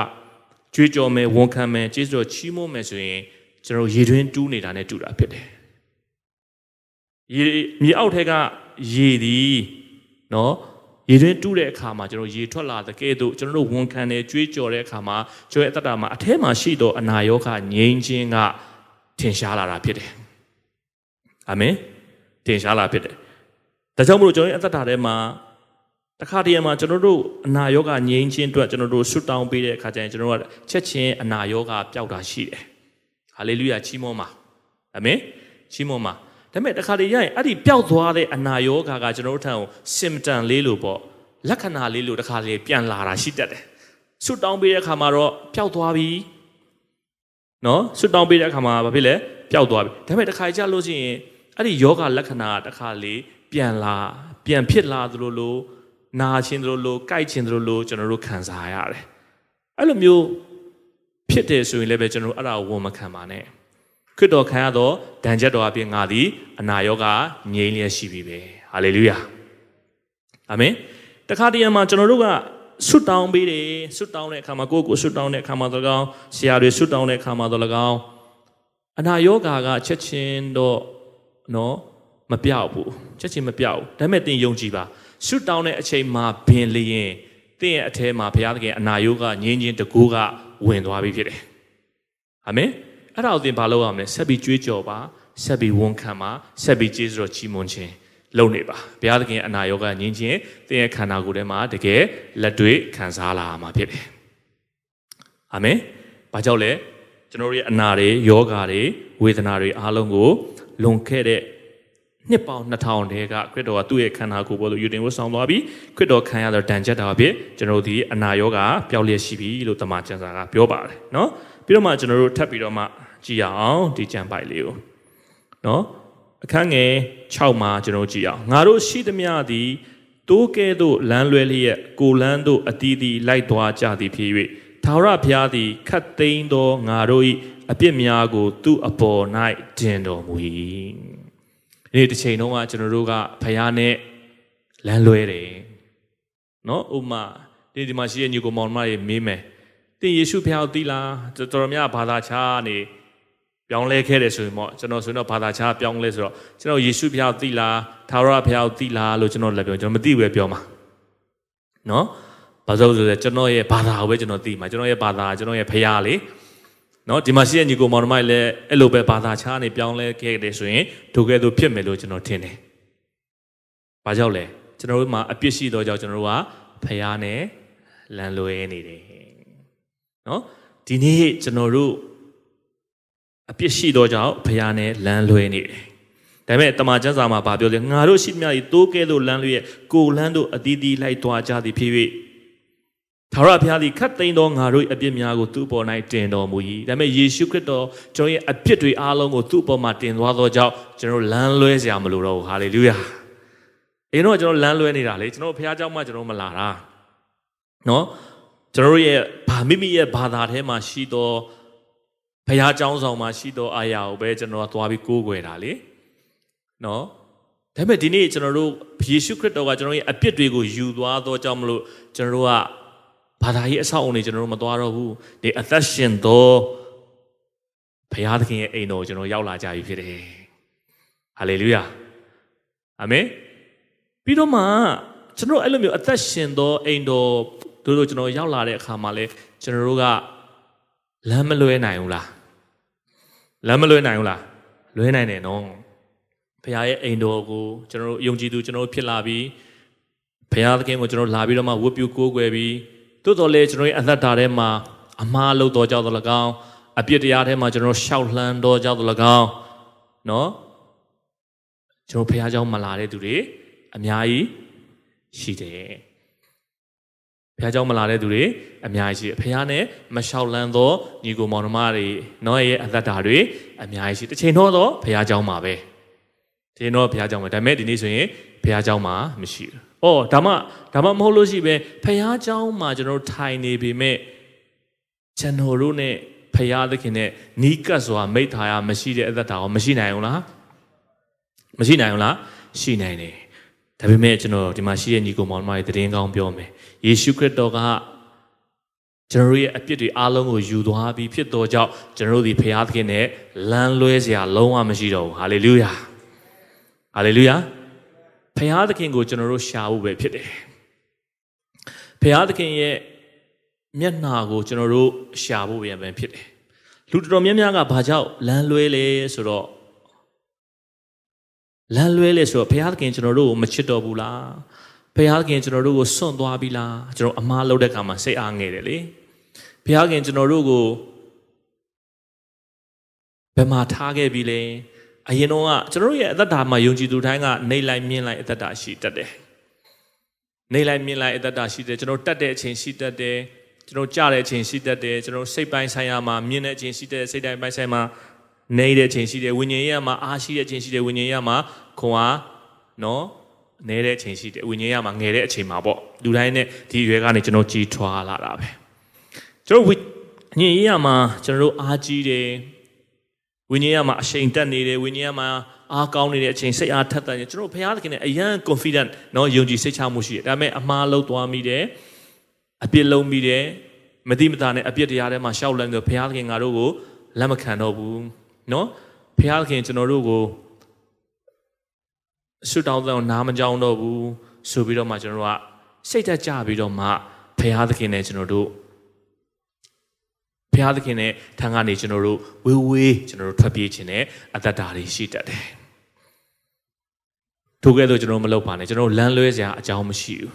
ကြွေးကြော်မယ်ဝန်ခံမယ်ကျေးဇူးတော်ချီးမွမ်းမယ်ဆိုရင်ကျွန်တော်ရေတွင်းတူးနေတာနဲ့တူတာဖြစ်တယ်ရေမြေအောက်ထဲကရေသည်နော်ရေတွင်းတူးတဲ့အခါမှာကျွန်တော်ရေထွက်လာတဲ့ကဲ့သို့ကျွန်တော်တို့ဝန်ခံတယ်ကြွေးကြော်တဲ့အခါမှာကျွန်တော်ရဲ့အတ္တမှာအထဲမှာရှိသောအနာရောဂါငြိမ်းခြင်းကထင်ရှားလာတာဖြစ်တယ် အာမင်ထင်ရှားလာဖြစ်တယ်ဒါကြောင့်မလို့ကျွန်တော်ရဲ့အတ္တထဲမှာတခါတည်းမှာကျွန်တော်တို့အနာရောဂါငြိမ်းခြင်းအတွက်ကျွန်တော်တို့ဆွတောင်းပေးတဲ့အခါကျရင်ကျွန်တော်တို့ကချက်ချင်းအနာရောဂါပျောက်တာရှိတယ်ဟာလေလုယာချီးမွမ်းပါအာမင်ချီးမွမ်းပါဒါပေမဲ့တခါတည်းရရင်အဲ့ဒီပျောက်သွားတဲ့အနာရောဂါကကျွန်တော်တို့ထံကို symptom လေးလို့ပေါ့လက္ခဏာလေးလို့တခါလေပြန်လာတာရှိတတ်တယ်ဆွတောင်းပေးတဲ့အခါမှာတော့ပျောက်သွားပြီနော်ဆွတောင်းပေးတဲ့အခါမှာဘာဖြစ်လဲပျောက်သွားပြီဒါပေမဲ့တခါကြလို့ရှိရင် အဲ့ဒီယောဂလက္ခဏာကတခါလေပြန်လာပြန်ဖြစ်လာသလိုလိုနာခြင်းတို့လိုကြိုက်ခြင်းတို့လိုကျွန်တော်တို့ခံစားရတယ်အဲ့လိုမျိုးဖြစ်တယ်ဆိုရင်လည်းပဲကျွန်တော်တို့အဲ့ဒါကိုဝန်မခံပါနဲ့ခရစ်တော်ခံရသောဒဏ်ချက်တော်အပြင်ငါသည်အနာရောဂါငြိမ်းလျက်ရှိပြီပဲဟာလေလုယာအာမင်တခါတည်းမှာကျွန်တော်တို့ကဆွတ်တောင်းပေးတယ်ဆွတ်တောင်းတဲ့အခါမှာကိုယ့်ကိုဆွတ်တောင်းတဲ့အခါမှာတော့၎င်းဆရာတွေဆွတ်တောင်းတဲ့အခါမှာတော့၎င်းအနာရောဂါကချက်ချင်းတော့ နော်မပြောက်ဘူးချက်ချင်းမပြောက်ဘူးဒါပေမဲ့သင်ယုံကြည်ပါဆွတ်တောင်းတဲ့အချိန်မှာဘင်လျင်သင်ရဲ့အထဲမှာဘုရားသခင်အနာရောဂါငြင်းချင်းတကူကဝင်သွားပြီဖြစ်တယ်အာမင်အဲ့ဒါကိုသင်ဘာလုပ်ရမလဲဆက်ပြီးကြွေးကြော်ပါဆက်ပြီးဝန်ခံပါဆက်ပြီးကျေးဇူးတော်ချီးမွမ်းခြင်းလုပ်နေပါဘုရားသခင်အနာရောဂါငြင်းချင်းသင်ရဲ့ခန္ဓာကိုယ်ထဲမှာတကယ်လက်တွေ့ခံစားလာမှာဖြစ်တယ်အာမင်ဘာကြောင့်လဲကျွန်တော်တို့ရဲ့အနာတွေယောဂါတွေဝေဒနာတွေအားလုံးကို လွန်ခဲ့တဲ့နှစ်ပေါင်း2000တဲကခရစ်တော်ကသူ့ရဲ့ခန္ဓာကိုယ်ပေါ်သို့ယူတင်ဝတ်ဆောင်သွားပြီးခရစ်တော်ခံရသောတန်ကြပ်တာဖြစ်ကျွန်တော်တို့ဒီအနာရောဂါပျောက်လျက်ရှိပြီလို့တမန်ကျမ်းစာကပြောပါတယ်เนาะပြီးတော့မှကျွန်တော်တို့ထပ်ပြီးတော့မှကြည့်အောင်ဒီကျမ်းပိုက်လေးကိုเนาะအခန်းငယ်6မှာကျွန်တော်ကြည့်အောင်ငါတို့ရှိသမျှသည်တိုးကဲသို့လမ်းလွဲလျက်ကိုလန်းသို့အတီးတီလိုက်သွားကြသည်ဖြစ်၍ထာဝရဘုရားသည်ခတ်သိမ်းသောငါတို့၏ အပြစ်များကို သူ့အပေါ်၌တင်တော်မူ၏ဒီတစ်ချိန်လုံးကကျွန်တော်တို့ကဖယားနဲ့လမ်းလွဲတယ်နော်ဥမာဒီဒီမှာရှိတဲ့ညီကိုမောင်မတွေမေးမယ်တင်ယေရှုဖယားကိုသိလားတော်တော်များဘာသာခြားနေပြောင်းလဲခဲ့တယ်ဆိုရင်ပေါ့ကျွန်တော်ဆိုတော့ဘာသာခြားပြောင်းလဲဆိုတော့ကျွန်တော်ယေရှုဖယားကိုသိလားသာရဖယားကိုသိလားလို့ကျွန်တော်လည်းပြောကျွန်တော်မသိဘူးပဲပြောမှာနော်ဘာလို့ဆိုလဲကျွန်တော်ရဲ့ဘာသာကိုပဲကျွန်တော်သိမှာကျွန်တော်ရဲ့ဘာသာကျွန်တော်ရဲ့ဖယားလေ နော်ဒီမှာရှိတဲ့ညီကိုမောင်နှမလည်းအဲ့လိုပဲဘာသာခြားနေပြောင်းလဲခဲ့တယ်ဆိုရင်ဒုကဲ့သို့ဖြစ်မယ်လို့ကျွန်တော်ထင်တယ်။ဘာကြောင့်လဲကျွန်တော်တို့မှာအပြစ်ရှိသောကြောင့်ကျွန်တော်တို့ကဖျားနဲ့လမ်းလွဲနေတယ်။နော်ဒီနေ့ကျွန်တော်တို့အပြစ်ရှိသောကြောင့်ဖျားနဲ့လမ်းလွဲနေတယ်။ဒါပေမဲ့တမန်ကျမ်းစာမှာဗာပြောတယ်ငါတို့ရှိမြတ်ဤတိုးကဲ့သို့လမ်းလွဲရဲ့ကိုလမ်းတို့အတီးတီးလိုက်သွားကြသည်ဖြစ်၍ ထာဝရဘုရားသည်ခတ်သိမ်းသောငါတို့၏အပြစ်များကိုသူ့ပေါ်၌တင်တော်မူ၏။ဒါပေမဲ့ယေရှုခရစ်တော်ကျွန်တော်ရဲ့အပြစ်တွေအားလုံးကိုသူ့ပေါ်မှာတင်သွားသောကြောင့်ကျွန်တော်လမ်းလွဲစရာမလိုတော့ဘူး။ဟာလေလုယာ။အင်းတော့ကျွန်တော်လမ်းလွဲနေတာလေကျွန်တော်ဘုရားကြောင့်မှကျွန်တော်မလာတာ။နော်ကျွန်တော်ရဲ့ဘာမိမိရဲ့ဘာသာထဲမှာရှိသောဘုရားကြောင်းဆောင်မှာရှိသောအာရာကိုပဲကျွန်တော်ကသွားပြီးကိုးကွယ်တာလေ။နော်ဒါပေမဲ့ဒီနေ့ကျွန်တော်တို့ယေရှုခရစ်တော်ကကျွန်တော်ရဲ့အပြစ်တွေကိုယူသွားသောကြောင့်မလို့ကျွန်တော်တို့က ဘာသာရေးအဆောက်အုံတွေကျွန်တော်တို့မသွားတော့ဘူးဒီအသက်ရှင်သောဘုရားသခင်ရဲ့အိမ်တော်ကိုကျွန်တော်ရောက်လာကြပြီဖြစ်တယ်ဟာလေလုယာအာမင်ပြီးတော့မှကျွန်တော်အဲ့လိုမျိုးအသက်ရှင်သောအိမ်တော်တို့တို့ကျွန်တော်ရောက်လာတဲ့အခါမှာလဲကျွန်တော်တို့ကလမ်းမလွဲနိုင်ဘူးလားလမ်းမလွဲနိုင်ဘူးလားလွဲနိုင်တယ်နော်ဘုရားရဲ့အိမ်တော်ကိုကျွန်တော်တို့ယုံကြည်သူကျွန်တော်တို့ဖြစ်လာပြီးဘုရားသခင်ကိုကျွန်တော်လာပြီးတော့မှဝတ်ပြုကိုးကွယ်ပြီး သို့တော်လည်းကျွန်တော်ရဲ့အသက်တာထဲမှာအမှားလုပ်တော်ကြောင့်လည်းကောင်းအပြစ်တရားထဲမှာကျွန်တော်ရှောက်လှမ်းတော်ကြောင့်လည်းကောင်းနော်ကျွန်တော်ဘုရားเจ้าမလာတဲ့သူတွေအများကြီးရှိတယ်ဘုရားเจ้าမလာတဲ့သူတွေအများကြီးရှိတယ်ဘုရားနဲ့မလျှောက်လန်းသောညီကိုမောင်နှမတွေနော်ရဲ့အသက်တာတွေအများကြီးရှိတစ်ချိန်တော့တော့ဘုရားเจ้าမှာပဲဒီတော့ဘုရားเจ้าမှာဒါပေမဲ့ဒီနေ့ဆိုရင်ဘုရားเจ้าမှာမရှိဘူး။ အော်ဒါမှဒါမှမဟုတ်လို့ရှိပဲဘုရားเจ้าမှာကျွန်တော်ထိုင်နေပေမဲ့ကျွန်တော်တို့ ਨੇ ဖရာသခင်နဲ့နီးကပ်စွာမိထားရမရှိတဲ့အသက်တာရောမရှိနိုင်ဘူးလားမရှိနိုင်ဘူးလားရှိနိုင်တယ်ဒါပေမဲ့ကျွန်တော်ဒီမှာရှိတဲ့ညီကောင်မောင်မတွေတည်င်းကောင်းပြောမယ်ယေရှုခရစ်တော်ကကျွန်တော်ရဲ့အပြစ်တွေအားလုံးကိုယူသွားပြီးဖြစ်တော်ကြောင့်ကျွန်တော်တို့ဒီဖရာသခင်နဲ့လမ်းလွဲစရာလုံးဝမရှိတော့ဘူးဟာလေလုယာဟာလေလုယာ ဖရာသခင်ကိုကျွန်တော်တို့ရှာဖို့ပဲဖြစ်တယ်ဖရာသခင်ရဲ့မျက်နှာကိုကျွန်တော်တို့ရှာဖို့ပြန်ပဲဖြစ်တယ်လူတော်များများကဘာကြောင့်လမ်းလွဲလဲဆိုတော့လမ်းလွဲလဲဆိုတော့ဘုရားသခင်ကျွန်တော်တို့ကိုမချစ်တော်ဘူးလားဘုရားသခင်ကျွန်တော်တို့ကိုစွန့်သွားပြီလားကျွန်တော်အမှားလုပ်တဲ့ခါမှာစိတ်အားငယ်တယ်လေဘုရားခင်ကျွန်တော်တို့ကိုဘယ်မှာထားခဲ့ပြီလဲ အရင်တော့ကကျွန်တော်တို့ရဲ့အသက်တာမှာယုံကြည်သူတိုင်းကနေလိုက်မြင်လိုက်အသက်တာရှိတတ်တယ်နေလိုက်မြင်လိုက်အသက်တာရှိတယ်ကျွန်တော်တတ်တဲ့အချိန်ရှိတတ်တယ်ကျွန်တော်ကြားတဲ့အချိန်ရှိတတ်တယ်ကျွန်တော်စိတ်ပိုင်းဆိုင်ရာမှာမြင်တဲ့အချိန်ရှိတဲ့စိတ်တိုင်းပိုင်းဆိုင်မှာနေတဲ့အချိန်ရှိတယ်ဝိညာဉ်ရေးမှာအားရှိတဲ့အချိန်ရှိတယ်ဝိညာဉ်ရေးမှာခွန်အားနော်နေတဲ့အချိန်ရှိတယ်ဝိညာဉ်ရေးမှာငယ်တဲ့အချိန်မှာပေါ့လူတိုင်းနဲ့ဒီအရွယ်ကနေကျွန်တော်ကြီးထွားလာတာပဲကျွန်တော်ဝိညာဉ်ရေးမှာကျွန်တော်တို့အားကြီးတယ် ဝိညာဉ်ရေးမှာအရှိန်တက်နေတယ်ဝိညာဉ်ရေးမှာအားကောင်းနေတဲ့အချိန်စိတ်အားထက်သန်နေကျွန်တော်ဘုရားသခင်နဲ့အယံ confident နော်ယုံကြည်စိတ်ချမှုရှိတယ်ဒါပေမဲ့အမှားလုံးသွားမိတယ်အပြစ်လုံးပြီးတယ်မတိမတာနဲ့အပြစ်တရားထဲမှာရှောက်လန့်ပြီးဘုရားသခင်ငါတို့ကိုလက်မခံတော့ဘူးနော်ဘုရားသခင်ကျွန်တော်တို့ကိုဆွတောင်းတဲ့နားမကြောင်းတော့ဘူးဆိုပြီးတော့မှကျွန်တော်တို့ကစိတ်သက်ကြပြီးတော့မှဘုရားသခင်နဲ့ကျွန်တော်တို့ ဘုရားသခင်နဲ့ထံကနေကျွန်တော်တို့ဝေးဝေးကျွန်တော်တို့ထွက်ပြေးခြင်းနဲ့အတ္တတာတွေရှိတတ်တယ်ထို့ကဲ့သို့ကျွန်တော်မလုပ်ပါနဲ့ကျွန်တော်လမ်းလွဲစရာအကြောင်းမရှိဘူး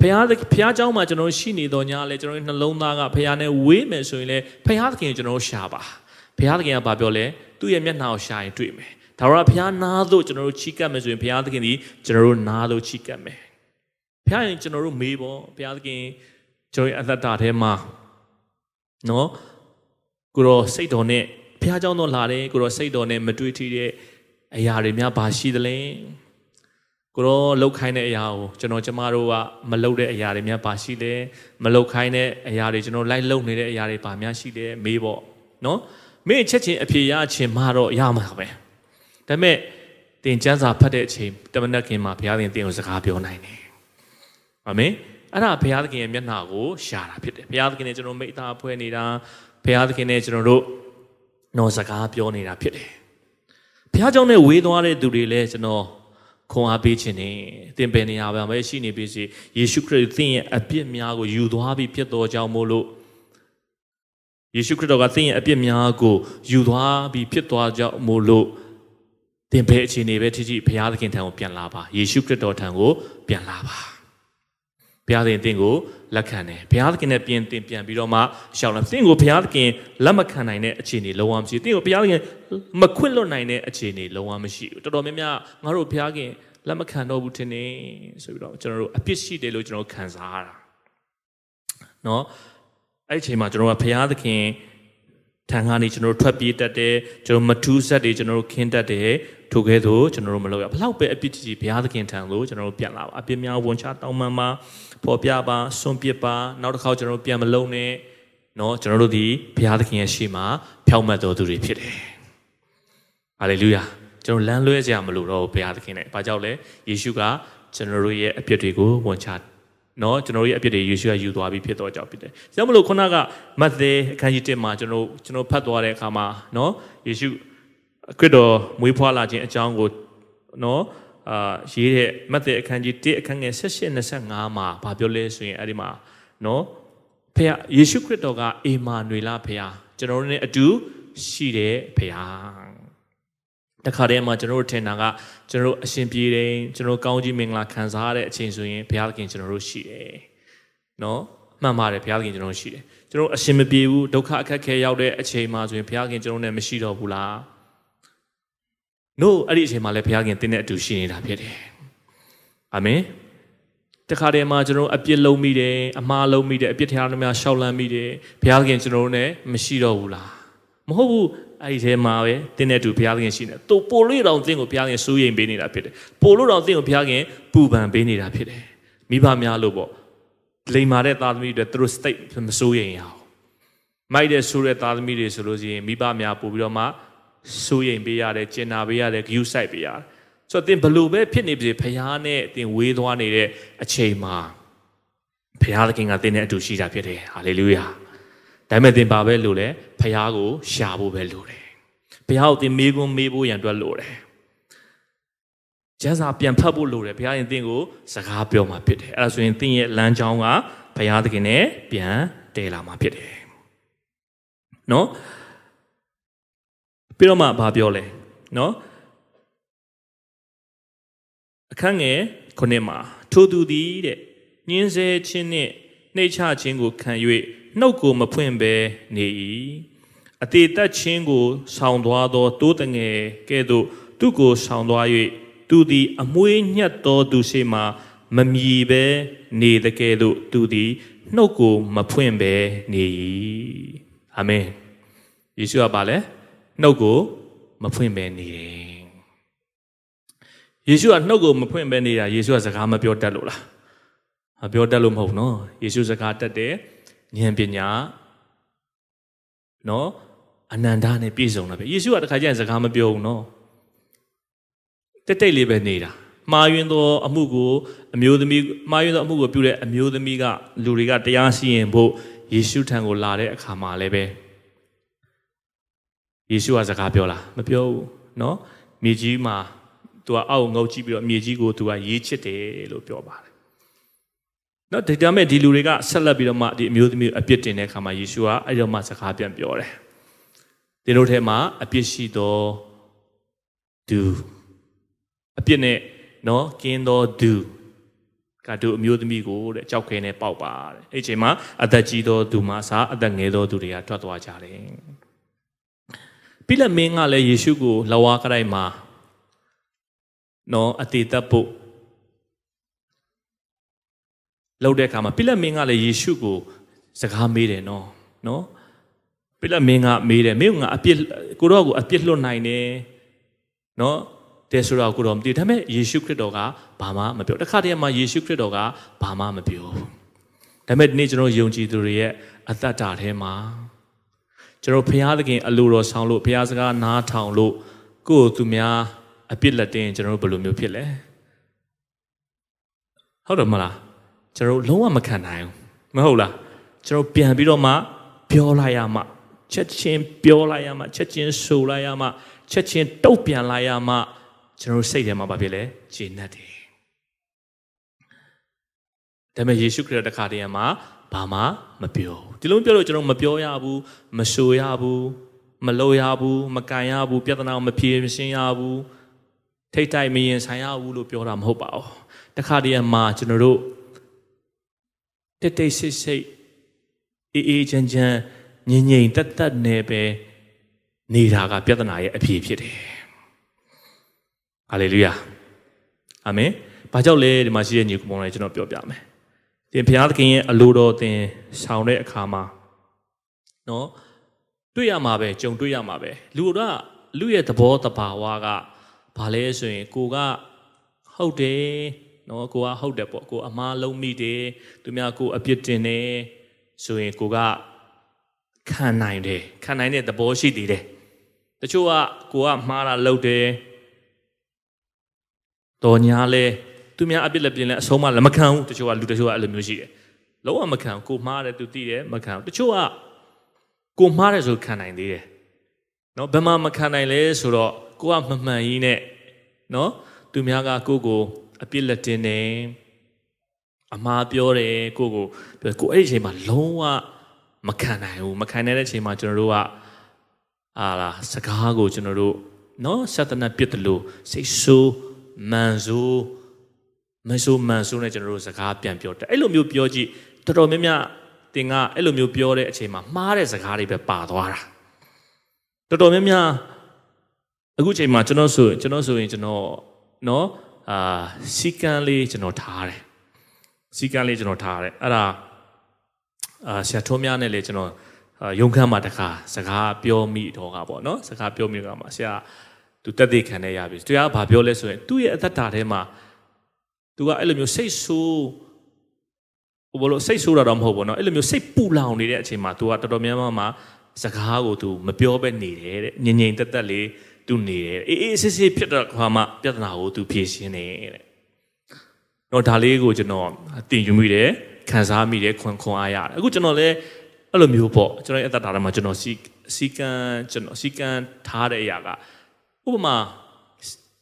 ဖះဖះเจ้าမှာကျွန်တော်ရှိနေတော့ညာလဲကျွန်တော်နှလုံးသားကဖះနဲ့ဝေးမယ်ဆိုရင်လဲဖះသခင်ကျွန်တော်ရှာပါဖះသခင်ကဘာပြောလဲသူ့ရဲ့မျက်နှာကိုရှာရင်တွေ့မယ်ဒါတော့ဖះနားသို့ကျွန်တော်တို့ချီးကပ်မယ်ဆိုရင်ဖះသခင်ဒီကျွန်တော်တို့နားသို့ချီးကပ်မယ်ဖះရင်ကျွန်တော်တို့မေးပေါ့ဖះသခင်ကျွန်တော်ရဲ့အသက်တာထဲမှာ နော်ကိုတော့စိတ်တော်နဲ့ဘုရားကျောင်းတော်လာတယ်ကိုတော့စိတ်တော်နဲ့မတွေ့ထီတဲ့အရာတွေများဘာရှိသလဲကိုတော့လောက်ခိုင်းတဲ့အရာကိုကျွန်တော်ကျမတို့ကမလောက်တဲ့အရာတွေများဘာရှိလဲမလောက်ခိုင်းတဲ့အရာတွေကျွန်တော်လိုက်လုံနေတဲ့အရာတွေဘာများရှိလဲမေးပေါ့နော်မေးချက်ချင်းအဖြေရချင်းမတော့ရမှာပဲဒါပေမဲ့တင်ကျမ်းစာဖတ်တဲ့အချိန်တမန်တော်ခင်မှာဘုရားသခင်တင်ကိုစကားပြောနိုင်တယ်အာမင် အဲ့ဒါဘုရားသခင်ရဲ့မျက်နှာကိုရှာတာဖြစ်တယ်ဘုရားသခင်နဲ့ကျွန်တော်မိသားဖွဲ့နေတာဘုရားသခင်နဲ့ကျွန်တော်တို့နော်စကားပြောနေတာဖြစ်တယ်ဘုရားကြောင့်နဲ့ဝေးသွားတဲ့သူတွေလည်းကျွန်တော်ခွန်အားပေးခြင်းနဲ့သင်ပင်နေရပါမယ်ရှိနေပြီစီယေရှုခရစ်သင်ရဲ့အပြစ်များကိုယူသွားပြီးဖြစ်တော်ကြောင်းမို့လို့ယေရှုခရစ်တော်ကသင်ရဲ့အပြစ်များကိုယူသွားပြီးဖြစ်သွားကြောင်းမို့လို့သင်ဘယ်အခြေအနေပဲထိထိဘုရားသခင်ထံကိုပြန်လာပါယေရှုခရစ်တော်ထံကိုပြန်လာပါ ဘုရားသခင်သင်ကိုလက်ခံတယ်ဘုရားသခင်နဲ့ပြင်တင်ပြန်ပြီးတော့မှရှောက်လာသင်ကိုဘုရားသခင်လက်မခံနိုင်တဲ့အခြေအနေလုံးဝမရှိသင်ကိုဘုရားသခင်မခွင့်လွတ်နိုင်တဲ့အခြေအနေလုံးဝမရှိဘူးတော်တော်များများငါတို့ဘုရားခင်လက်မခံတော့ဘူးထင်နေဆိုပြီးတော့ကျွန်တော်တို့အပြစ်ရှိတယ်လို့ကျွန်တော်ခံစားရတာနော်အဲ့ဒီအချိန်မှာကျွန်တော်ကဘုရားသခင်ထံကနေကျွန်တော်ထွက်ပြေးတတ်တယ်ကျွန်တော်မထူးဆက်တွေကျွန်တော်ခင်းတတ်တယ်ထိုကဲ့သို့ကျွန်တော်တို့မလုပ်ရဘလောက်ပဲအပြစ်ကြီးဘုရားသခင်ထံသို့ကျွန်တော်တို့ပြန်လာပါအပြစ်များဝန်ချတောင်းပန်ပါ ပေါ်ပြပါဆွန့်ပစ်ပါနောက်တစ်ခါကျွန်တော်တို့ပြန်မလုံးနဲ့เนาะကျွန်တော်တို့ဒီဘုရားသခင်ရဲ့ရှေ့မှာဖြောင့်မတ်တော်သူတွေဖြစ်တယ်ဟာလေလုယာကျွန်တော်လမ်းလွဲကြမလို့တော့ဘုရားသခင်နဲ့ဘာကြောင့်လဲယေရှုကကျွန်တော်တို့ရဲ့အပြစ်တွေကိုဝန်ချနော်ကျွန်တော်ရဲ့အပြစ်တွေယေရှုကယူသွားပြီးဖြစ်တော့ကြောင့်ဖြစ်တယ်။ဒါမလို့ခုနကမဿဲအခန်းကြီး1မှာကျွန်တော်ကျွန်တော်ဖတ်သွားတဲ့အခါမှာနော်ယေရှုခရစ်တော်မွေးဖွားလာခြင်းအကြောင်းကိုနော် အာရေးတဲ့မဿဲအခန်းကြီး1အခန်းငယ်16 25မှာဗာပြောလဲဆိုရင်အဲ့ဒီမှာနော်ဖခင်ယေရှုခရစ်တော်ကအေမာနွေလာဖခင်ကျွန်တော်တို့ ਨੇ အတူရှိတဲ့ဖခင်တခါတည်းမှာကျွန်တော်တို့ထင်တာကကျွန်တော်တို့အရှင်ပြေတယ်ကျွန်တော်ကောင်းကြီးမင်္ဂလာခံစားရတဲ့အချိန်ဆိုရင်ဘုရားသခင်ကျွန်တော်တို့ရှိတယ်နော်မှန်ပါတယ်ဘုရားသခင်ကျွန်တော်တို့ရှိတယ်ကျွန်တော်အရှင်မပြေဘူးဒုက္ခအခက်ခဲရောက်တဲ့အချိန်မှာဆိုရင်ဘုရားသခင်ကျွန်တော်နဲ့မရှိတော့ဘူးလား no အဲ့ဒီအချိန်မှာလည်းဘုရားသခင်တင်းတဲ့အတူရှိနေတာဖြစ်တယ်အာမင်တခါတည်းမှာကျွန်တော်အပြစ်လုံးမိတယ်အမှားလုံးမိတယ်အပြစ်တရားတွေများရှောက်လန်းမိတယ်ဘုရားသခင်ကျွန်တော်တို့နဲ့မရှိတော့ဘူးလားမဟုတ်ဘူးအဲ့ဒီထဲမှာပဲတင်းတဲ့သူဘုရားသခင်ရှိနေသူပိုလို့တောင်တင်းကိုဘုရားသခင်စိုးရိမ်ပေးနေတာဖြစ်တယ်ပိုလို့တောင်တင်းကိုဘုရားသခင်ပူပန်ပေးနေတာဖြစ်တယ်မိဘများလို့ပေါ့လိမ်မာတဲ့သားသမီးတွေသူတို့ state မစိုးရိမ်ရအောင်မိုက်တဲ့ဆိုးတဲ့သားသမီးတွေဆိုလို့ရှိရင်မိဘများပို့ပြီးတော့မှ စိုးရိမ်ပေးရတယ်ကျင်နာပေးရတယ် view site ပေးရတယ်ဆိုတော့တင်ဘလို့ပဲဖြစ်နေပြီဘုရားနဲ့တင်ဝေးသွားနေတဲ့အချိန်မှာဘုရားသခင်ကတင်းတဲ့အတူရှိတာဖြစ်တယ်ဟာလေလုယာဒါပေမဲ့သင်ပါပဲလို့လဲဖះကိုရှာဖို့ပဲလို့တယ်ဖះကိုသင်မေးခွန်းမေးဖို့ရန်အတွက်လို့တယ်ကျမ်းစာပြန်ဖတ်ဖို့လိုတယ်ဘုရားရင်သင်ကိုစကားပြောမှာဖြစ်တယ်အဲ့ဒါဆိုရင်သင်ရဲ့လမ်းကြောင်းကဘုရားသခင်နဲ့ပြန်တည်လာမှာဖြစ်တယ်နော် ပြီးတော့မှဘာပြောလဲနော်အခန်းငယ်ခုနှစ်မှာထိုသူသည်တဲ့ညင်းဆဲခြင်းနှင့်နှိမ့်ချခြင်းကိုခံ၍နှုတ်ကိုမဖွင့်ဘဲနေ၏အသေးသက်ချင်းကိုဆောင်းသွားသောတိုးတငယ်ကဲ့သို့သူကိုဆောင်းသွား၍သူသည် အမွေးညက်သောသူရှိမှမမြည်ဘဲနေတကယ်သို့သူသည်နှုတ်ကိုမဖွင့်ဘဲနေ၏အာမင်ယေရှုကပါလဲ နှုတ်ကိုမဖွင့်ဘဲနေတယ်ယေရှုကနှုတ်ကိုမဖွင့်ဘဲနေတာယေရှုကစကားမပြောတတ်လို့လားမပြောတတ်လို့မဟုတ်နော်ယေရှုစကားတတ်တယ်ဉာဏ်ပညာနော်အနန္တနဲ့ပြည့်စုံတာပဲယေရှုကတခါကျရင်စကားမပြောဘူးနော်တက်တိတ်လေးပဲနေတာမှားယွင်းသောအမှုကိုအမျိုးသမီးမှားယွင်းသောအမှုကိုပြုတဲ့အမျိုးသမီးကလူတွေကတရားစီရင်ဖို့ယေရှုထံကိုလာတဲ့အခါမှာလည်းပဲ ယေရှုကစကားပြောလားမပြောဘူးเนาะမြေကြီးမှာသူကအောက်ငုတ်ကြည့်ပြီးတော့မြေကြီးကိုသူကရေးချစ်တယ်လို့ပြောပါတယ်နော်ဒါပေမဲ့ဒီလူတွေကဆက်လက်ပြီးတော့မှဒီအမျိုးသမီးအပြစ်တင်တဲ့အခါမှာယေရှုကအဲ့တော့မှစကားပြန်ပြောတယ်ဒီလိုထဲမှာအပြစ်ရှိသောသူအပြစ်နဲ့နော်ကင်းသောသူကတို့အမျိုးသမီးကိုတဲ့ကြောက်ခဲနဲ့ပေါက်ပါတဲ့အဲ့ချိန်မှာအသက်ကြီးသောသူမှစားအသက်ငယ်သောသူတွေကထွက်သွားကြတယ် ပြီးလက်မင်းကလည်းယေရှုကိုလဝါကတိုင်းမှာနော်အတေသက်ဖို့လောက်တဲ့အခါမှာပိလက်မင်းကလည်းယေရှုကိုစကားမေးတယ်နော်နော်ပိလက်မင်းကမေးတယ်မင်းကအပြစ်ကိုတော့ကိုအပြစ်လွတ်နိုင်တယ်နော်တဲ့ဆိုတော့ကိုတော့မသိဘူးဒါပေမဲ့ယေရှုခရစ်တော်ကဘာမှမပြောတခါတည်းမှာယေရှုခရစ်တော်ကဘာမှမပြောဘူးဒါပေမဲ့ဒီနေ့ကျွန်တော်ယုံကြည်သူတွေရဲ့အသက်တာထဲမှာ ကျွန်တော်ဘုရားသခင်အလိုတော်ဆောင်လို့ဘုရားစကားနားထောင်လို့ကိုယ့်သူများအပြစ်လက်တင်ကျွန်တော်တို့ဘယ်လိုမျိုးဖြစ်လဲဟုတ်တယ်မလားကျွန်တော်လုံးဝမခံနိုင်ဘူးမဟုတ်လားကျွန်တော်ပြန်ပြီးတော့မှပြောလိုက်ရမှချက်ချင်းပြောလိုက်ရမှချက်ချင်းဆိုလိုက်ရမှချက်ချင်းတုတ်ပြန်လိုက်ရမှကျွန်တော်စိတ်ထဲမှာဘာဖြစ်လဲဂျေနတ်တယ်ဒါပေမဲ့ယေရှုခရစ်တော်တခါတည်းမှာ ဘာမှမပြောဒီလိုပြောလို့ကျွန်တော်မပြောရဘူးမဆိုရဘူးမလုပ်ရဘူးမကန်ရဘူးပြဿနာမဖြေရှင်းရဘူးထိတ်တိုက်မရင်ဆိုင်ရဘူးလို့ပြောတာမဟုတ်ပါဘူးတခါတည်းမှာကျွန်တော်တို့တိတ်တိတ်ဆိတ်ဆိတ်အေးအေးချမ်းချမ်းငြိမ်ငြိမ်တက်တက်နဲ့ပဲနေတာကပြဿနာရဲ့အဖြေဖြစ်တယ်ဟာလေလုယာအာမင်ဘာကြောင့်လဲဒီမှာရှိတဲ့ညီကောင်လေးကျွန်တော်ပြောပြမယ် သင်ဘုရားသခင်ရဲ့အလိုတော်သင်ဆောင်တဲ့အခါမှာနော်တွေ့ရမှာပဲကြုံတွေ့ရမှာပဲလူတို့ကလူရဲ့သဘောတဘာဝကဘာလဲဆိုရင်ကိုကဟုတ်တယ်နော်ကိုကဟုတ်တယ်ပေါ့ကိုအမားလုံးမိတယ်သူများကိုအပြစ်တင်တယ်ဆိုရင်ကိုကခံနိုင်တယ်ခံနိုင်တဲ့သဘောရှိသေးတယ်တချို့ကကိုကမှားတာလုပ်တယ်တော်ညာလဲ သူများအပြစ်လက်ပြင်းလဲအဆုံးမလက်မခံဘူးတချို့ကလူတချို့ကအဲ့လိုမျိုးရှိတယ်လုံးဝမခံကိုမှားတယ်သူသိတယ်မခံတချို့ကကိုမှားတယ်ဆိုခံနိုင်သေးတယ်နော်ဘယ်မှာမခံနိုင်လဲဆိုတော့ကိုကမမှန်ကြီးနဲ့နော်သူများကကိုကိုအပြစ်လက်တင်တယ်အမှားပြောတယ်ကိုကိုကိုအဲ့ဒီအချိန်မှာလုံးဝမခံနိုင်ဘူးမခံနိုင်တဲ့အချိန်မှာကျွန်တော်တို့ကအာလားစကားကိုကျွန်တော်တို့နော်ဆက်တနတ်ပြစ်တယ်လို့စိတ်ဆိုးမန်ဆိုး မဆိုးမန်ဆိုးနဲ့ကျွန်တော်တို့စကားပြန်ပြောတယ်အဲ့လိုမျိုးပြောကြည့်တော်တော်များများတင်ကအဲ့လိုမျိုးပြောတဲ့အချိန်မှာမှားတဲ့စကားတွေပဲပါသွားတာတော်တော်များများအခုချိန်မှာကျွန်တော်ဆိုကျွန်တော်ဆိုရင်ကျွန်တော်နော်အာစီကံလေးကျွန်တော်ထားတယ်စီကံလေးကျွန်တော်ထားတယ်အဲ့ဒါအာဆရာထုံးများနဲ့လေကျွန်တော်ရုံခန်းမှာတခါစကားပြောမိတော့ကပေါ့နော်စကားပြောမိတော့မှာဆရာသူတက်သေးခံနေရပြီတရားဘာပြောလဲဆိုရင်သူ့ရဲ့အသက်တာထဲမှာ သူကအဲ့လိုမျိုးစိတ်ဆိုးဟိုဘလို့စိတ်ဆိုးတာတော့မဟုတ်ဘူးเนาะအဲ့လိုမျိုးစိတ်ပူလောင်နေတဲ့အချိန်မှာ तू ကတော်တော်များများမှာစကားကို तू မပြောဘဲနေတယ်တဲ့ငြိမ်ငြိမ်သက်သက်လေး तू နေတယ်အေးအေးဆေးဆေးဖြစ်တော့ခါမှပြဿနာကို तू ဖြေရှင်းတယ်တဲ့။တော့ဒါလေးကိုကျွန်တော်တင်ယူမိတယ်ခံစားမိတယ်ခွန်ခွန်အားရတယ်အခုကျွန်တော်လည်းအဲ့လိုမျိုးပေါ့ကျွန်တော်ရဲ့အသက်တာထဲမှာကျွန်တော်စီစီကံကျွန်တော်စီကံထားတဲ့အရာကဥပမာ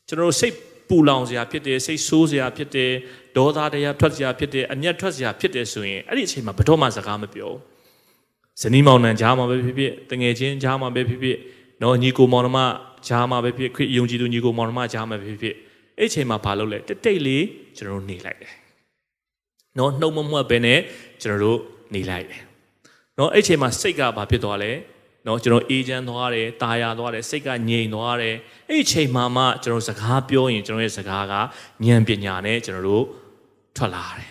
ကျွန်တော်စိတ် ပူလောင်စရာဖြစ်တယ်စိတ်ဆိုးစရာဖြစ်တယ်ဒေါသတရားထွက်စရာဖြစ်တယ်အမျက်ထွက်စရာဖြစ်တယ်ဆိုရင်အဲ့ဒီအချိန်မှာဘယ်တော့မှစကားမပြောဇနီးမောင်နှံကြားမှာပဲဖြစ်ဖြစ်တငယ်ချင်းကြားမှာပဲဖြစ်ဖြစ်နော်ညီကိုမောင်နှမကြားမှာပဲဖြစ်ခရစ်ယုံကြည်သူညီကိုမောင်နှမကြားမှာပဲဖြစ်ဖြစ်အဲ့အချိန်မှာဘာလုပ်လဲတိတ်တိတ်လေးကျွန်တော်တို့နေလိုက်တယ်နော်နှုတ်မမွတ်ပဲနဲ့ကျွန်တော်တို့နေလိုက်တယ်နော်အဲ့ချိန်မှာစိတ်ကဘာဖြစ်သွားလဲ နော်ကျွန်တော်အေးချမ်းသွားတယ်တာယာသွားတယ်စိတ်ကငြိမ်သွားတယ်အဲ့ချိန်မှာမှကျွန်တော်စကားပြောရင်ကျွန်တော်ရဲ့စကားကဉာဏ်ပညာနဲ့ကျွန်တော်တို့ထွက်လာတယ်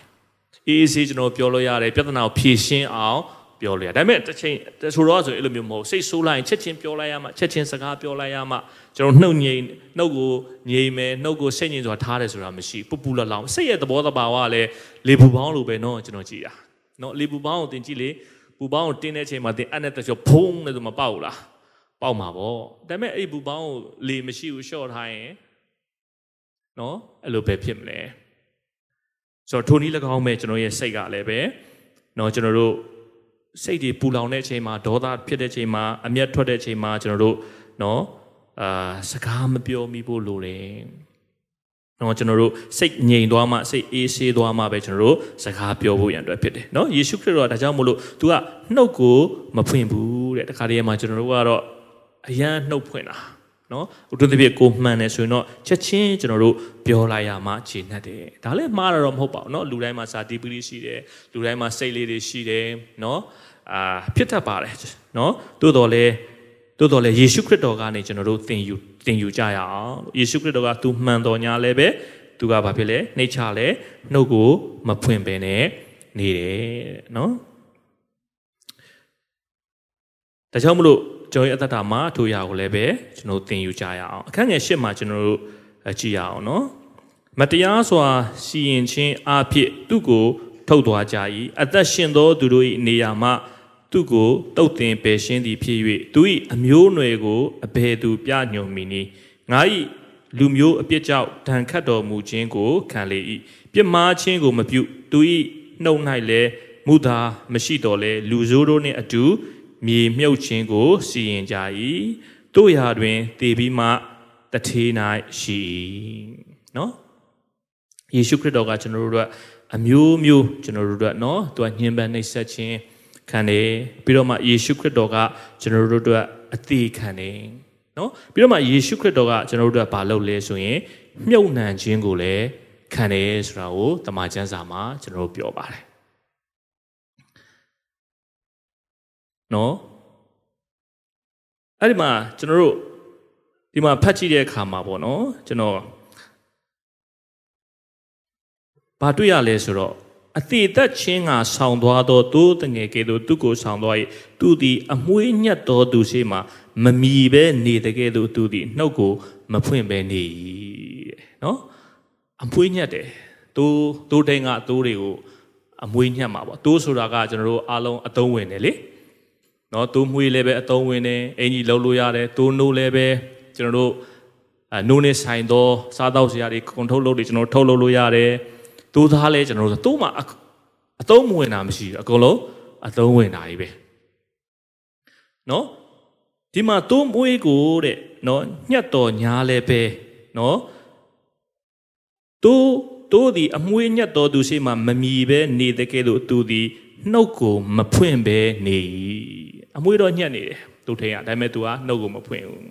အေးအေးဆေးကျွန်တော်ပြောလို့ရတယ်ပြဿနာကိုဖြေရှင်းအောင်ပြောလို့ရဒါပေမဲ့တစ်ချိန်ဆိုတော့ဆိုအဲ့လိုမျိုးမဟုတ်စိတ်ဆိုးလိုက်ချက်ချင်းပြောလိုက်ရမှချက်ချင်းစကားပြောလိုက်ရမှကျွန်တော်နှုတ်ငြိမ်နှုတ်ကိုငြိမ်မယ်နှုတ်ကိုစိတ်ငြိမ်စွာထားတယ်ဆိုတာမရှိပူပူလလောင်စိတ်ရဲ့သဘောတဘာဝကလည်းလေပူပေါင်းလိုပဲเนาะကျွန်တော်ကြည့်တာเนาะလေပူပေါင်းကိုတင်ကြည့်လေ ပူပေါင်းကိုတင်းတဲ့အချိန်မှာတင်အပ်နဲ့တချို့ဘုံနဲ့ဆိုမပေါက်ဘူးလားပေါက်မှာပေါ့ဒါပေမဲ့အဲ့ပူပေါင်းကိုလေမရှိဘူးရှော့ထားရင်နော်အဲ့လိုပဲဖြစ်မလဲဆိုတော့ထိုနည်း၎င်းမဲ့ကျွန်တော်ရဲ့စိတ်ကလည်းပဲနော်ကျွန်တော်တို့စိတ်တွေပူလောင်တဲ့အချိန်မှာဒေါသဖြစ်တဲ့အချိန်မှာအမျက်ထွက်တဲ့အချိန်မှာကျွန်တော်တို့နော်အာစကားမပြောမိဖို့လိုတယ် နော်ကျွန်တော်တို့စိတ်ငြိမ်သွားမှစိတ်အေးဆေးသွားမှပဲကျွန်တော်တို့စကားပြောဖို့ရန်အတွက်ဖြစ်တယ်။နော်ယေရှုခရစ်တော်ကဒါကြောင့်မို့လို့ तू ကနှုတ်ကိုမဖွင့်ဘူးတဲ့။တခါတည်းမှာကျွန်တော်တို့ကတော့အရန်နှုတ်ဖွင့်တာ။နော်ဥဒုသဖြင့်ကိုမှန်တယ်ဆိုရင်တော့ချက်ချင်းကျွန်တော်တို့ပြောလိုက်ရမှခြေနှက်တယ်။ဒါလည်းမှားတာတော့မဟုတ်ပါဘူးနော်လူတိုင်းမှာစာတီးပီးရှိတယ်လူတိုင်းမှာစိတ်လေးတွေရှိတယ်နော်အာဖြစ်တတ်ပါတယ်နော်တိုးတော်လည်း သို့တော်လည်းယေရှုခရစ်တော်ကနေကျွန်တော်တို့သင်ယူသင်ယူကြရအောင်ယေရှုခရစ်တော်ကသူမှန်တော်ညာလည်းပဲသူကဘာဖြစ်လဲနှိတ်ချလဲနှုတ်ကိုမဖွင့်ပင်နဲ့နေတယ်နော်ဒါကြောင့်မလို့ကျွန်တော်ရဲ့အသက်တာမှာထိုရာကိုလည်းပဲကျွန်တော်သင်ယူကြရအောင်အခန်းငယ်၈မှာကျွန်တော်တို့ကြည့်ရအောင်နော်မတရားစွာစီရင်ခြင်းအဖြစ်သူ့ကိုထုတ်သွားကြ၏အသက်ရှင်သောသူတို့၏နေရာမှာ သူကိုတုတ်တင်ပယ်ရှင်းသည်ဖြစ်၍သူ၏အမျိုးအနွယ်ကိုအဘယ်သူပြညွန်မိနည်းငါ၏လူမျိုးအပြစ်ကြောင့်ဒဏ်ခတ်တော်မူခြင်းကိုခံလေ၏ပြစ်မှားခြင်းကိုမပြုသူ၏နှုတ်၌လည်းမူသာမရှိတော်လဲလူဆိုးတို့နှင့်အတူမြေမြုပ်ခြင်းကိုစီရင်ကြ၏တို့ရာတွင်တည်ပြီးမှတထေး၌ရှိ၏နော်ယေရှုခရစ်တော်ကကျွန်တော်တို့အမျိုးမျိုးကျွန်တော်တို့အတွက်နော်သူကညှဉ်းပန်းနှိပ်စက်ခြင်း ခံတယ်ပြီးတော့မှယေရှုခရစ်တော်ကကျွန်တော်တို့အတွက်အသေးခံတယ်နော်ပြီးတော့မှယေရှုခရစ်တော်ကကျွန်တော်တို့အတွက်ဘာလုပ်လဲဆိုရင်မြုပ်နှံခြင်းကိုလည်းခံတယ်ဆိုတာကိုတမန်ကျမ်းစာမှာကျွန်တော်တို့ပြောပါတယ်နော်အဲ့ဒီမှာကျွန်တော်တို့ဒီမှာဖတ်ကြည့်တဲ့အခါမှာပေါ့နော်ကျွန်တော်ဘာတွေ့ရလဲဆိုတော့ အသေးသက်ချင်းကဆောင်းသွားသောသိုးတငယ်ကဲ့သို့သူကိုဆောင်းသွား၏သူသည်အမွေးညက်သောသူရှိမှမမီပဲနေတကဲ့သို့သူသည်နှုတ်ကိုမဖွင့်ပဲနေ၏နော်အမွေးညက်တယ်သိုးသိုးတိုင်းကသိုးတွေကိုအမွေးညက်မှာပေါ့သိုးဆိုတာကကျွန်တော်တို့အားလုံးအသုံးဝင်တယ်လေနော်သိုးမွေးလည်းပဲအသုံးဝင်တယ်အင်ကြီးလှုပ်လို့ရတယ်သိုးနိုးလည်းပဲကျွန်တော်တို့အနိုးနဲ့ဆိုင်သောစားတောက်စရာတွေကွန်ထုတ်လုပ်တွေကျွန်တော်ထုတ်လုပ်လို့ရတယ် သိုးသားလည်းကျွန်တော်တို့သိုးမှာအသုံးမဝင်တာမရှိဘူးအကုန်လုံးအသုံးဝင်တာကြီးပဲနော်ဒီမှာသိုးမွေးကိုတဲ့နော်ညှက်တော်ညာလည်းပဲနော်သိုးသိုးသည်အမွေးညက်တော်သူရှိမှမမီပဲနေတဲ့ကဲ့သို့သူသည်နှုတ်ကိုမဖွင့်ပဲနေ၏အမွေးတော့ညက်နေတယ်သူထိန်ကဒါပေမဲ့ तू ကနှုတ်ကိုမဖွင့်ဘူး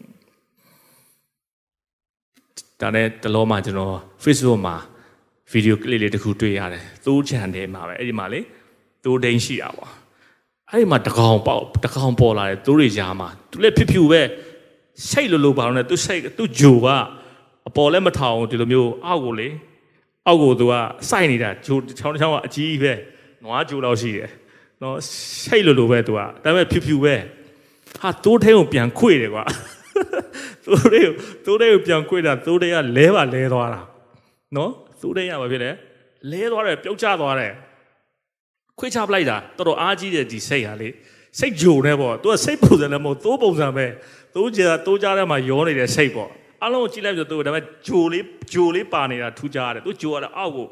ဒါနဲ့တလောမှကျွန်တော် Facebook မှာ ဗီဒီယိုကလစ်လေးတစ်ခုတွေ့ရတယ်သိုးချန်ထဲမှာပဲအဲ့ဒီမှာလေသိုးဒိန်းရှိတာပေါ့အဲ့ဒီမှာတကောင်ပေါ့တကောင်ပေါ်လာတယ်သိုးတွေကြားမှာသူလည်းဖြူဖြူပဲစိတ်လိုလိုပါတော့ ਨੇ သူစိတ်သူဂျိုကအပေါ်လည်းမထောင်ဒီလိုမျိုးအောက်ကိုလေအောက်ကိုသူကစိုက်နေတာဂျိုချောင်းချောင်းကအကြီးပဲနွားဂျိုလောက်ရှိတယ်နော်စိတ်လိုလိုပဲသူကဒါပေမဲ့ဖြူဖြူပဲဟာသိုးထဲကိုပြန်ခွေတယ်ကွာသိုးတွေကိုသိုးတွေကိုပြန်ခွေတာသိုးတွေကလဲပါလဲသွားတာနော် သိုးတွေရပါဖြစ်တယ်လဲသွားတယ်ပြုတ်ကျသွားတယ်ခွေးချပလိုက်တာတော်တော်အားကြီးတယ်ဒီစိတ်ဟာလေစိတ်ဂျုံနေပေါ့သူကစိတ်ပုံစံလည်းမဟုတ်သိုးပုံစံပဲသိုးကြသိုးကြထဲမှာရောနေတဲ့စိတ်ပေါ့အလုံးကိုကြည့်လိုက်ဆိုသူဒါပေမဲ့ဂျိုလေးဂျိုလေးပါနေတာထူးခြားတယ်သူဂျိုရတာအောက်ကို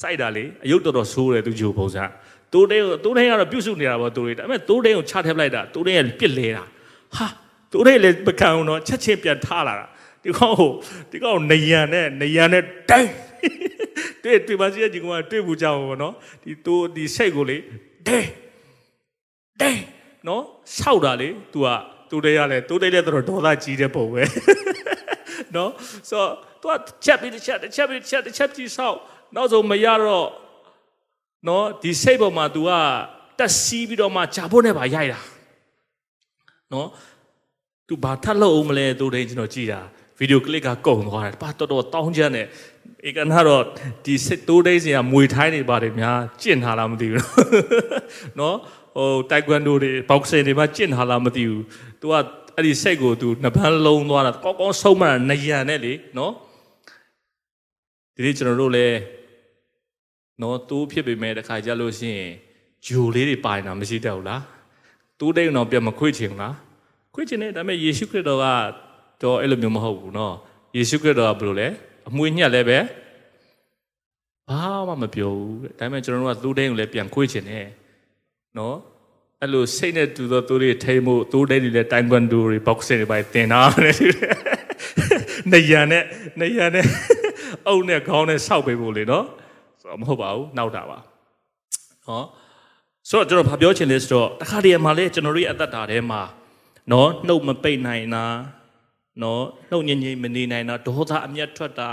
စိုက်တာလေအယုတ်တော်တော်ဆိုးတယ်သူဂျိုပုံစံတိုးတဲကိုတိုးတဲကတော့ပြုတ်စုနေတာပေါ့တိုးတွေဒါပေမဲ့တိုးတဲကိုချထည့်လိုက်တာတိုးတဲကပြစ်လဲတာဟာတိုးတဲလည်းပကံတော့ချက်ချင်းပြန်ထားလာတာဒီကောင်ဟိုဒီကောင်နေရန်နဲ့နေရန်နဲ့တိုင်း တွေ့တွေ့ပါစီကဒီကောင်ကတွေ့ဘူးကြအောင်ပေါ့နော်ဒီတိုးဒီစိတ်ကိုလေဒဲဒဲနော်ဆောက်တာလေ तू ကတိုးတဲရလဲတိုးတဲလည်းတော်တော်ဒေါသကြီးတဲ့ပုံပဲနော်ဆိုတော့ तू ချက်ပြီးတစ်ချက်တစ်ချက်ပြီးတစ်ချက်တစ်ချက်ကြီးဆောက်နောက်ဆုံးမရတော့နော်ဒီစိတ်ပေါ်မှာ तू ကတက်စီးပြီးတော့မှဂျာဖို့နဲ့ပါရိုက်တာနော် तू ဘာထပ်လို့အောင်မလဲတိုးတဲကျွန်တော်ကြည်တာဗီဒီယိုကလစ်ကကုန်သွားတယ်။ဘာတော်တော်တောင်းချမ်းတယ်။ ဧကနာတော့ဒီစစ်တိုးဒိတ်စင်ကမွေထိုင်းနေပါတယ်များကျင့်ထားလားမသိဘူး။နော်ဟိုတိုက်ကွမ်ဒိုတွေဘောက်ဆင်တွေမှာကျင့်ထားလားမသိဘူး။ तू ကအဲ့ဒီစိတ်ကို तू နှစ်ပန်းလုံးသွားတာကောင်းကောင်းဆုံးမတာနယံနဲ့လေနော်။ဒီနေ့ကျွန်တော်တို့လည်းနော်တိုးဖြစ်ပေမဲ့တခါကြလို့ရှိရင်ဂျိုလေးတွေပါနေတာမရှိတတ်ဘူးလား။တိုးဒိတ်တော့ပြန်မခွေ့ချင်လား။ခွေ့ချင်တယ်ဒါပေမဲ့ယေရှုခရစ်တော်ကတော့အဲ့လိုမျိုးမဟုတ်ဘူးเนาะယေရှုခရစ်တော်ကဘယ်လိုလဲ အမွေညက်လည်းပဲဘာမှမပြောဘူးတဲ့ဒါပေမဲ့ကျွန်တော်တို့ကသိုးတိန်ကိုလည်းပြန်ခွေးချင်တယ်နော်အဲ့လိုစိတ်နဲ့တူသောသိုးတွေထိမှုသိုးတိန်တွေလည်းတိုင်ကွန်ဒိုတွေဘောက်ဆင်တွေပဲတင်တာတဲ့နေရံနဲ့နေရံနဲ့အုံနဲ့ခေါင်းနဲ့ဆောက်ပေးဖို့လေနော်ဆိုတော့မဟုတ်ပါဘူးနောက်တာပါနော်ဆိုတော့ကျွန်တော်ဗာပြောချင်လဲဆိုတော့တခါတည်းမှာလဲကျွန်တော်တို့ရဲ့အသက်တာထဲမှာနော်နှုတ်မပိတ်နိုင်တာ နော်နှုတ်ငြိမ်ငြိမ်မနေနိုင်တာဒေါသအမျက်ထွက်တာ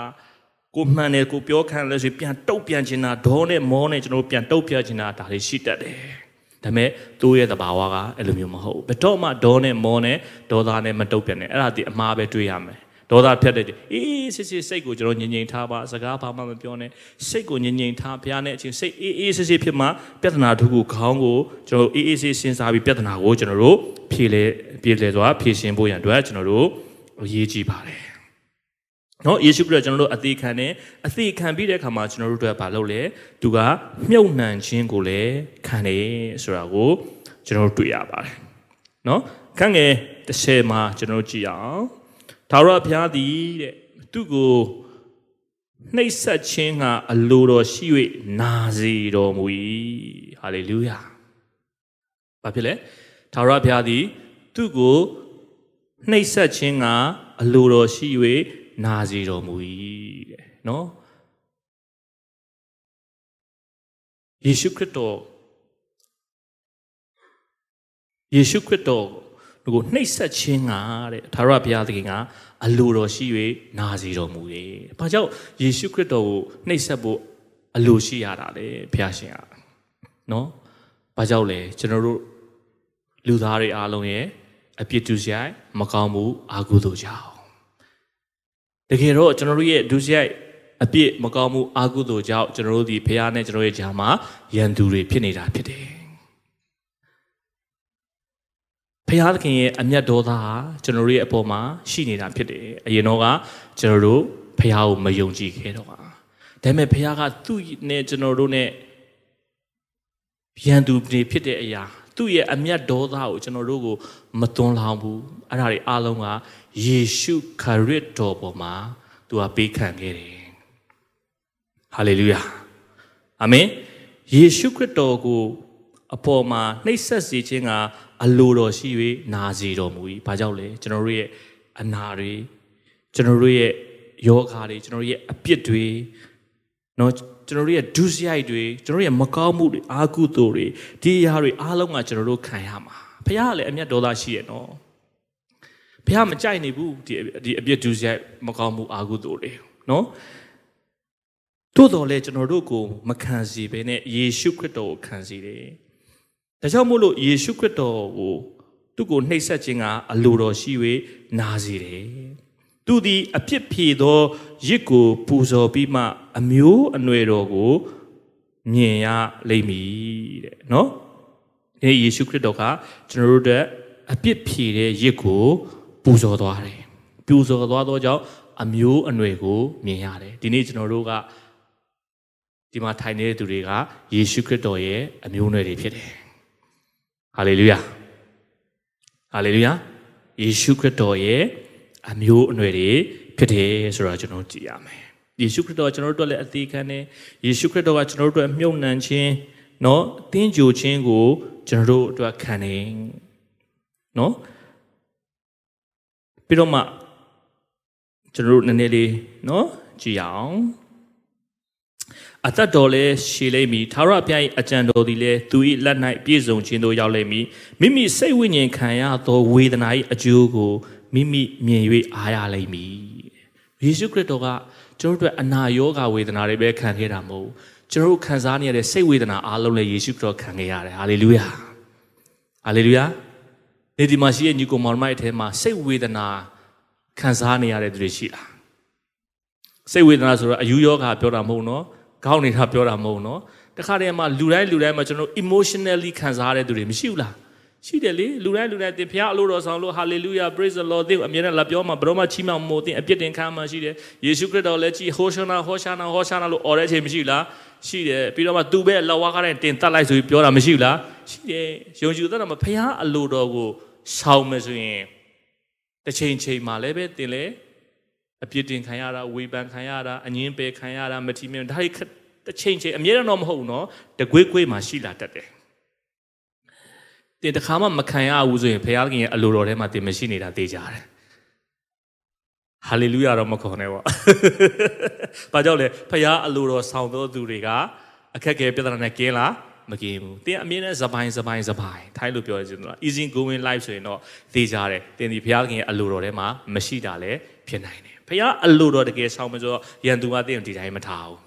ကိုမှန်တယ်ကိုပြောခံလဲဆိုပြန်တုတ်ပြန်ချင်တာဒေါနဲ့မောနဲ့ကျွန်တော်တို့ပြန်တုတ်ပြချင်တာဒါတွေရှိတတ်တယ်ဒါပေမဲ့သူ့ရဲ့သဘာဝကအဲ့လိုမျိုးမဟုတ်ဘူးဘယ်တော့မှဒေါနဲ့မောနဲ့ဒေါသနဲ့မတုတ်ပြန်နဲ့အဲ့ဒါဒီအမှားပဲတွေးရမယ်ဒေါသဖြတ်တဲ့အေးစစ်စစ်စိတ်ကိုကျွန်တော်ငြိမ်ငြိမ်ထားပါစကားဘာမှမပြောနဲ့စိတ်ကိုငြိမ်ငြိမ်ထားဘုရားနဲ့အချင်းစိတ်အေးအေးစစ်စစ်ဖြစ်မှပြဿနာတစ်ခုခေါင်းကိုကျွန်တော်အေးအေးစစ်စဉ်းစားပြီးပြဿနာကိုကျွန်တော်တို့ဖြေလေဖြေလေစွာဖြေရှင်းဖို့ရန်အတွက်ကျွန်တော်တို့ အရေးကြီးပါတယ်နော်ယေရှုခရစ်ကျွန်တော်တို့အသေးခံတယ်အသေးခံပြီးတဲ့အခါမှာကျွန်တော်တို့အတွက်ဘာလုပ်လဲသူကမြုပ်နှံခြင်းကိုလည်းခံတယ်ဆိုတာကိုကျွန်တော်တို့တွေ့ရပါတယ်နော်ခန့်ငယ်30မှာကျွန်တော်တို့ကြည့်အောင်သာရဘုရားသည်တဲ့သူ့ကိုနှိပ်စက်ခြင်းကအလိုတော်ရှိ၍နာစီတော်မူ၏ဟာလေလုယာဘာဖြစ်လဲသာရဘုရားသည်သူ့ကို နှိပ်ဆက်ခြင်းကအလိုတော်ရှိ၍နာစီတော်မူ၏တဲ့နော်ယေရှုခရစ်တော်ယေရှုခရစ်တော်ကိုနှိပ်ဆက်ခြင်းကတဲ့သာရဘုရားသခင်ကအလိုတော်ရှိ၍နာစီတော်မူ၏။ဘာကြောင့်ယေရှုခရစ်တော်ကိုနှိပ်ဆက်ဖို့အလိုရှိရတာလဲဘုရားရှင်ကနော်။ဘာကြောင့်လဲကျွန်တော်တို့လူသားတွေအားလုံးရဲ့ အပြစ်ဒုစရိုက်မကောင်းမှုအာဟုသို့ကြောင့်တကယ်တော့ကျွန်တော်တို့ရဲ့ဒုစရိုက်အပြစ်မကောင်းမှုအာဟုသို့ကြောင့်ကျွန်တော်တို့ဒီဖခင်နဲ့ကျွန်တော်ရဲ့ဂျာမှာရန်သူတွေဖြစ်နေတာဖြစ်တယ်ဖခင်သခင်ရဲ့အမျက်ဒေါသဟာကျွန်တော်တို့ရဲ့အပေါ်မှာရှိနေတာဖြစ်တယ်အရင်တော့ကကျွန်တော်တို့ဖခင်ကိုမယုံကြည်ခဲ့တော့ပါဒါပေမဲ့ဖခင်ကသူ့နဲ့ကျွန်တော်တို့နဲ့ရန်သူတွေဖြစ်တဲ့အရာ သူ့ရဲ့အမျက်ဒေါသကိုကျွန်တော်တို့ကိုမသွန်းလောင်းဘူးအဲ့ဒါတွေအားလုံးကယေရှုခရစ်တော်ပေါ်မှာသူကပေးခံခဲ့တယ်ဟာလေလုယာအာမင်ယေရှုခရစ်တော်ကိုအပေါ်မှာနှိပ်စက်စေခြင်းကအလိုတော်ရှိ၍နာစီတော်မူ၏ဘာကြောင့်လဲကျွန်တော်တို့ရဲ့အနာတွေကျွန်တော်တို့ရဲ့ယောဂါတွေကျွန်တော်တို့ရဲ့အပြစ်တွေเนาะ ကျွန်တော်တို့ရဲ့ဒုစရိုက်တွေကျွန်တော်တို့ရဲ့မကောင်းမှုတွေအာကုသိုလ်တွေဒီအရာတွေအားလုံးကကျွန်တော်တို့ခံရမှာဘုရားကလည်းအမျက်ဒေါသရှိရနော်ဘုရားမကြိုက်နေဘူးဒီဒီအပြစ်ဒုစရိုက်မကောင်းမှုအာကုသိုလ်တွေနော်တို့တော်လဲကျွန်တော်တို့ကိုမခံစီဘဲနဲ့ယေရှုခရစ်တော်ကိုခံစီတယ်ဒါကြောင့်မို့လို့ယေရှုခရစ်တော်ကိုသူ့ကိုနှိပ်စက်ခြင်းကအလိုတော်ရှိ၍နာစီတယ် သူသည်အပြစ်ဖြေသောရစ်ကိုပူဇော်ပြီးမှ အမျိုးအနွယ်တော်ကိုမြင်ရလိမ့်မည်တဲ့နော်ဒီယေရှုခရစ်တော်ကကျွန်တော်တို့တဲ့အပြစ်ဖြေတဲ့ရစ်ကိုပူဇော်သွားတယ်ပူဇော်သွားသောကြောင့်အမျိုးအနွယ်ကိုမြင်ရတယ်ဒီနေ့ကျွန်တော်တို့ကဒီမှာထိုင်နေတဲ့သူတွေကယေရှုခရစ်တော်ရဲ့အမျိုးအနွယ်တွေဖြစ်တယ်ဟာလေလုယာဟာလေလုယာယေရှုခရစ်တော်ရဲ့ အမျိုးအနွယ်တွေဖြစ်တယ်ဆိုတော့ကျွန်တော်ကြည့်ရမယ်ယေရှုခရစ်တော်ကျွန်တော်တို့လည်းအသေးခံတယ်ယေရှုခရစ်တော်ကကျွန်တော်တို့အတွက်မြုပ်နှံခြင်းเนาะတင်းကြိုခြင်းကိုကျွန်တော်တို့အတွက်ခံတယ်เนาะပြီးတော့မှကျွန်တော်တို့နည်းနည်းလေးเนาะကြည့်အောင်အသက်တော်လဲရှည်လိမ့်မည်သာရဘုရား၏အကြံတော်သည်လဲသူ၏လက်၌ပြည့်စုံခြင်းသို့ရောက်လိမ့်မည်မိမိစိတ်ဝိညာဉ်ခံရသောဝေဒနာ၏အကျိုးကို မိမိမြင်၍အားရလိမ့်မည်ယေရှုခရစ်တော်ကကျွန်တော်တို့အနာရောဂါဝေဒနာတွေပဲခံခဲ့တာမဟုတ်ကျွန်တော်တို့ခံစားနေရတဲ့စိတ်ဝေဒနာအားလုံးလည်းယေရှုခရစ်တော်ခံခဲ့ရတယ်ဟာလေလုယာဟာလေလုယာဒီဒီမှာရှိတဲ့ညီကိုမောင်မိုက်ထဲမှာစိတ်ဝေဒနာခံစားနေရတဲ့သူတွေရှိလားစိတ်ဝေဒနာဆိုတော့အယူယောဂါပြောတာမဟုတ်နော်ခေါင်းနေတာပြောတာမဟုတ်နော်တခါတည်းမှာလူတိုင်းလူတိုင်းမှာကျွန်တော် emotionally ခံစားရတဲ့သူတွေမရှိဘူးလား ရှိတယ်လေလူတိုင်းလူတိုင်းတင်ဖျားအလို့တော်ဆောင်လို့ hallelujah praise the lord တင်အမြဲတမ်းလာပြောမှာဘရောမချီးမြှောက်မို့တင်အပြစ်တင်ခံမှာရှိတယ်ယေရှုခရစ်တော်လည်းကြည်ဟောရှာနာဟောရှာနာဟောရှာနာလို့អော်တဲ့အချိန်မရှိလားရှိတယ်ပြီးတော့မှသူပဲလောက်ဝါးကားတဲ့တင်တတ်လိုက်ဆိုပြီးပြောတာမရှိဘူးလားရှိတယ်ယုံကြည်တဲ့တော့မဖျားအလို့တော်ကိုဆောင်မယ်ဆိုရင်တစ်ချိန်ချိန်မှာလည်းပဲတင်လေအပြစ်တင်ခံရတာဝေဖန်ခံရတာအငင်းပယ်ခံရတာမထီမဲ့ဒါတွေတစ်ချိန်ချိန်အမြဲတမ်းတော့မဟုတ်ဘူးနော်တကွေးကွေးမှာရှိလာတတ်တယ် တင်တခါမှမခံရဘူးဆိုရင်ဘုရားခင်ရဲ့အလိုတော်ထဲမှာတင်မရှိနေတာသိကြတယ်ဟာလေလုယာတော့မခေါ်နဲ့ပေါ့။ဘာကြောင့်လဲဖခင်အလိုတော်ဆောင်သောသူတွေကအခက်အခဲပြဿနာနဲ့ကင်းလားမကင်းဘူး။တင်အမြင်နဲ့ဇပိုင်းဇပိုင်းဇပိုင်းထိုင်းလို့ပြောရစီတော့ easy going life ဆိုရင်တော့သိကြတယ်။တင်ဒီဖခင်ရဲ့အလိုတော်ထဲမှာမရှိတာလည်းဖြစ်နိုင်တယ်။ဖခင်အလိုတော်တကယ်ဆောင်မဆိုတော့ရန်သူကတင်ဒီတိုင်းမထားဘူး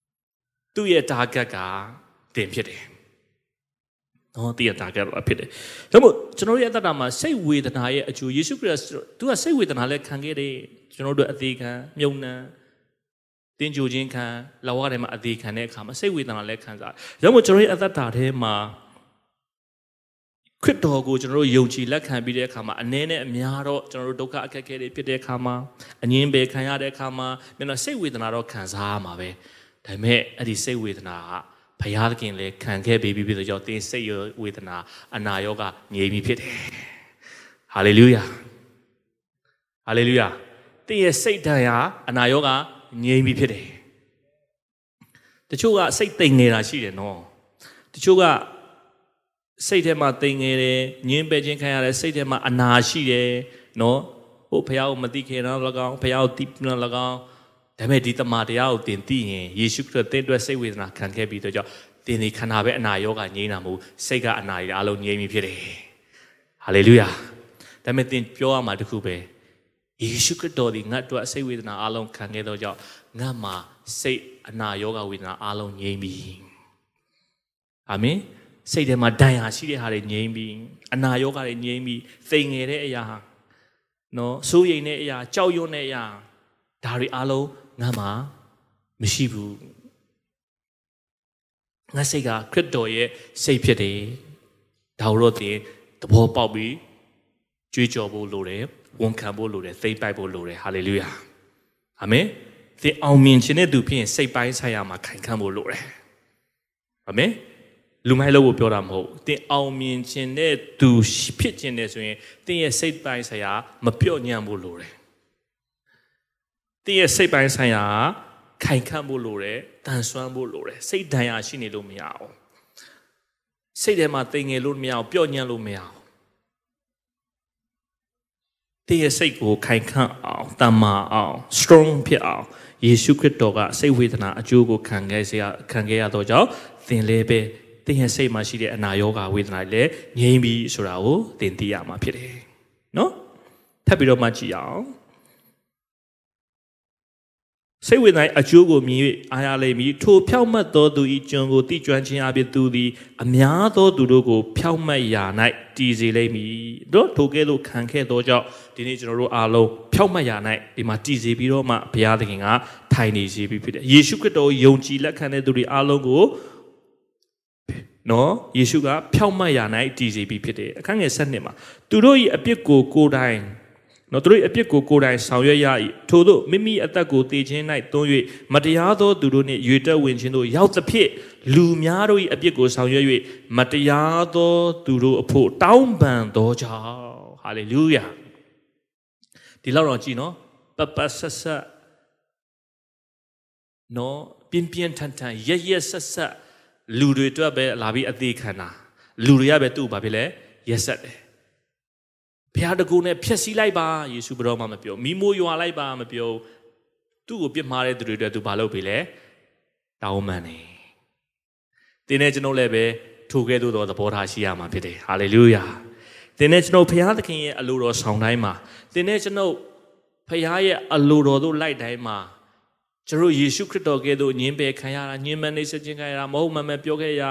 ။သူ့ရဲ့ target ကတင်ဖြစ်တယ်။ နော်တည်ရတာကြတော့ဖြစ်တယ်။ဒါမို့ကျွန်တော်ရဲ့အသက်တာမှာစိတ်ဝေဒနာရဲ့အကျိုးယေရှုခရစ်သူကစိတ်ဝေဒနာလည်းခံခဲ့တယ်ကျွန်တော်တို့အသေးခံမြုံနှံတင်းကြိုခြင်းခံလောကထဲမှာအသေးခံတဲ့အခါမှာစိတ်ဝေဒနာလည်းခံစား။ဒါမို့ကျွန်တော်ရဲ့အသက်တာထဲမှာခရစ်တော်ကိုကျွန်တော်တို့ယုံကြည်လက်ခံပြီးတဲ့အခါမှာအနည်းနဲ့အများတော့ကျွန်တော်တို့ဒုက္ခအခက်အခဲတွေဖြစ်တဲ့အခါမှာအငင်းပယ်ခံရတဲ့အခါမှာမျက်နှာစိတ်ဝေဒနာတော့ခံစားရမှာပဲ။ဒါပေမဲ့အဲ့ဒီစိတ်ဝေဒနာက ဘုရားသခင်လည်းခံခဲ့ပေးပြီးပြီဆိုတော့သင်စိတ်ရဝေဒနာအနာရောဂါငြိမ်ပြီဖြစ်တယ်ဟာလေလုယာဟာလေလုယာသင်ရဲ့စိတ်ဓာတ်ရာအနာရောဂါငြိမ်ပြီဖြစ်တယ်တချို့ကစိတ်တိမ်နေတာရှိတယ်နော်တချို့ကစိတ်ထဲမှာတိမ်ငယ်တယ်ညင်းပယ်ခြင်းခံရတဲ့စိတ်ထဲမှာအနာရှိတယ်နော်ဟိုဘုရားကိုမသိခင်တော့၎င်းဘုရားကိုသိတော့၎င်း ဒါပေမဲ့ဒီတမန်တရားကိုသင်သိရင်ယေရှုခရစ်သင်အတွက်စိတ်ဝေဒနာခံခဲ့ပြီးတော့ကြောင့်သင်ဒီခန္ဓာပဲအနာရောဂါငြိမ်းတာမဟုတ်စိတ်ကအနာတွေအလုံးငြိမ်းပြီဖြစ်တယ်ဟာလေလုယာဒါပေမဲ့သင်ပြောရမှာတခုပဲယေရှုခရစ်တော်ဒီငါ့အတွက်စိတ်ဝေဒနာအလုံးခံခဲ့တော့ကြောင့်ငါမှာစိတ်အနာရောဂါဝေဒနာအလုံးငြိမ်းပြီအာမင်စိတ်ထဲမှာဒဏ်ရာရှိတဲ့ဟာတွေငြိမ်းပြီအနာရောဂါတွေငြိမ်းပြီသိငယ်တဲ့အရာနော်စိုးရိမ်တဲ့အရာကြောက်ရွံ့တဲ့အရာဒါတွေအားလုံး ငါမှာမရှိဘူးငါစိတ်ကခရစ်တော်ရဲ့စိတ်ဖြစ်တယ်ဒါတော့တင်သဘောပေါက်ပြီးကြွေးကြော်ဖို့လိုတယ်ဝန်ခံဖို့လိုတယ်သိပိုက်ဖို့လိုတယ်ဟာလေလုယာအာမင်သင်အောင်မြင်ခြင်းတဲ့သူဖြစ်ရင်စိတ်ပိုင်းဆိုင်ရာမှာခိုင်ခန့်ဖို့လိုတယ်အာမင်လူမိုက်လို့ပြောတာမဟုတ်တင်အောင်မြင်ခြင်းတဲ့သူဖြစ်ခြင်းတဲ့ဆိုရင်တင်ရဲ့စိတ်ပိုင်းဆိုင်ရာမပြော့ညံ့ဖို့လိုတယ် တင်ရဲ့စိတ်ပိုင်းဆိုင်ရာခိုင်ခန့်ဖို့လိုတယ်တန်ဆွမ်းဖို့လိုတယ်စိတ်ဒဏ်ရာရှိနေလို့မရအောင်စိတ်ထဲမှာတိမ်ငယ်လို့မရအောင်ပြော့ညံ့လို့မရအောင်တင်းရဲ့စိတ်ကိုခိုင်ခန့်အောင်တမ္မာအောင် strong ဖြစ်အောင်ယေရှုခရစ်တော်ကစိတ်ဝေဒနာအကျိုးကိုခံခဲ့စေခံခဲ့ရတော့ကြောင့်သင်လည်းပဲတင်းရဲ့စိတ်မှာရှိတဲ့အနာရောဂါဝေဒနာတွေလည်းငြိမ်းပြီဆိုတာကိုသင်သိရမှာဖြစ်တယ်နော်ထပ်ပြီးတော့မှကြည့်အောင် စိတ်ဝိညာဉ်အကျိုးကိုမြင်၍အားရလိမ့်မည်ထိုဖြောက်မှတ်သောသူ၏ကျွန်ကိုတိကျွမ်းခြင်းအပြင်သူသည်အများသောသူတို့ကိုဖြောက်မှတ်ရာ၌တည်စေလိမ့်မည်တို့ထိုကဲ့သို့ခံခဲ့သောကြောင့်ဒီနေ့ကျွန်တော်တို့အားလုံးဖြောက်မှတ်ရာ၌ဒီမှာတည်စေပြီးတော့မှဘုရားသခင်ကထိုင်နေစေပြီးဖြစ်တယ်ယေရှုခရစ်တော်ယုံကြည်လက်ခံတဲ့သူတွေအားလုံးကိုနော်ယေရှုကဖြောက်မှတ်ရာ၌တည်စေပြီးဖြစ်တယ်အခန်းငယ်7မှာသူတို့၏အပြစ်ကိုကိုယ်တိုင် နော်သူတို့အပြစ်ကိုကိုယ်တိုင်ဆောင်ရွက်ရ၏ထို့သောမိမိအသက်ကိုတည်ခြင်း၌သွန်း၍မတရားသောသူတို့နှင့်ရွေတက်ဝင်ခြင်းတို့ရောက်သဖြင့်လူများတို့၏အပြစ်ကိုဆောင်ရွက်၍မတရားသောသူတို့အဖို့တောင်းပန်သောကြောင့်ဟာလေလုယာဒီလောက်တော့ကြည်နော်ပပဆက်ဆက်နော်ပြင်းပြင်းထန်ထန်ရရဆက်ဆက်လူတွေအတွက်ပဲလာပြီးအသေးခံတာလူတွေကပဲသူ့ဘာဖြစ်လဲရက်ဆက်တယ် ဘုရားတကူနဲ့ဖျက်ဆီးလိုက်ပါယေရှုဘတော်မှမပြောမိမိုးရွာလိုက်ပါမပြောသူ့ကိုပြစ်မှားတဲ့သူတွေအတွက်သူဘာလုပ်ပြီလဲတောင်းပန်နေတင်းနဲ့ကျွန်ုပ်လည်းပဲထိုကဲ့သို့သောသဘောထားရှိရမှာဖြစ်တယ်ဟာလေလုယာတင်းနဲ့ကျွန်ုပ်ဘုရားသခင်ရဲ့အလိုတော်ဆောင်တိုင်းမှာတင်းနဲ့ကျွန်ုပ်ဘုရားရဲ့အလိုတော်တို့လိုက်တိုင်းမှာကျွန်တော်ယေရှုခရစ်တော်ကဲ့သို့ညင်ပယ်ခံရတာညင်မနေစခြင်းခံရတာမဟုတ်မှန်မှန်ပြောခဲ့ရ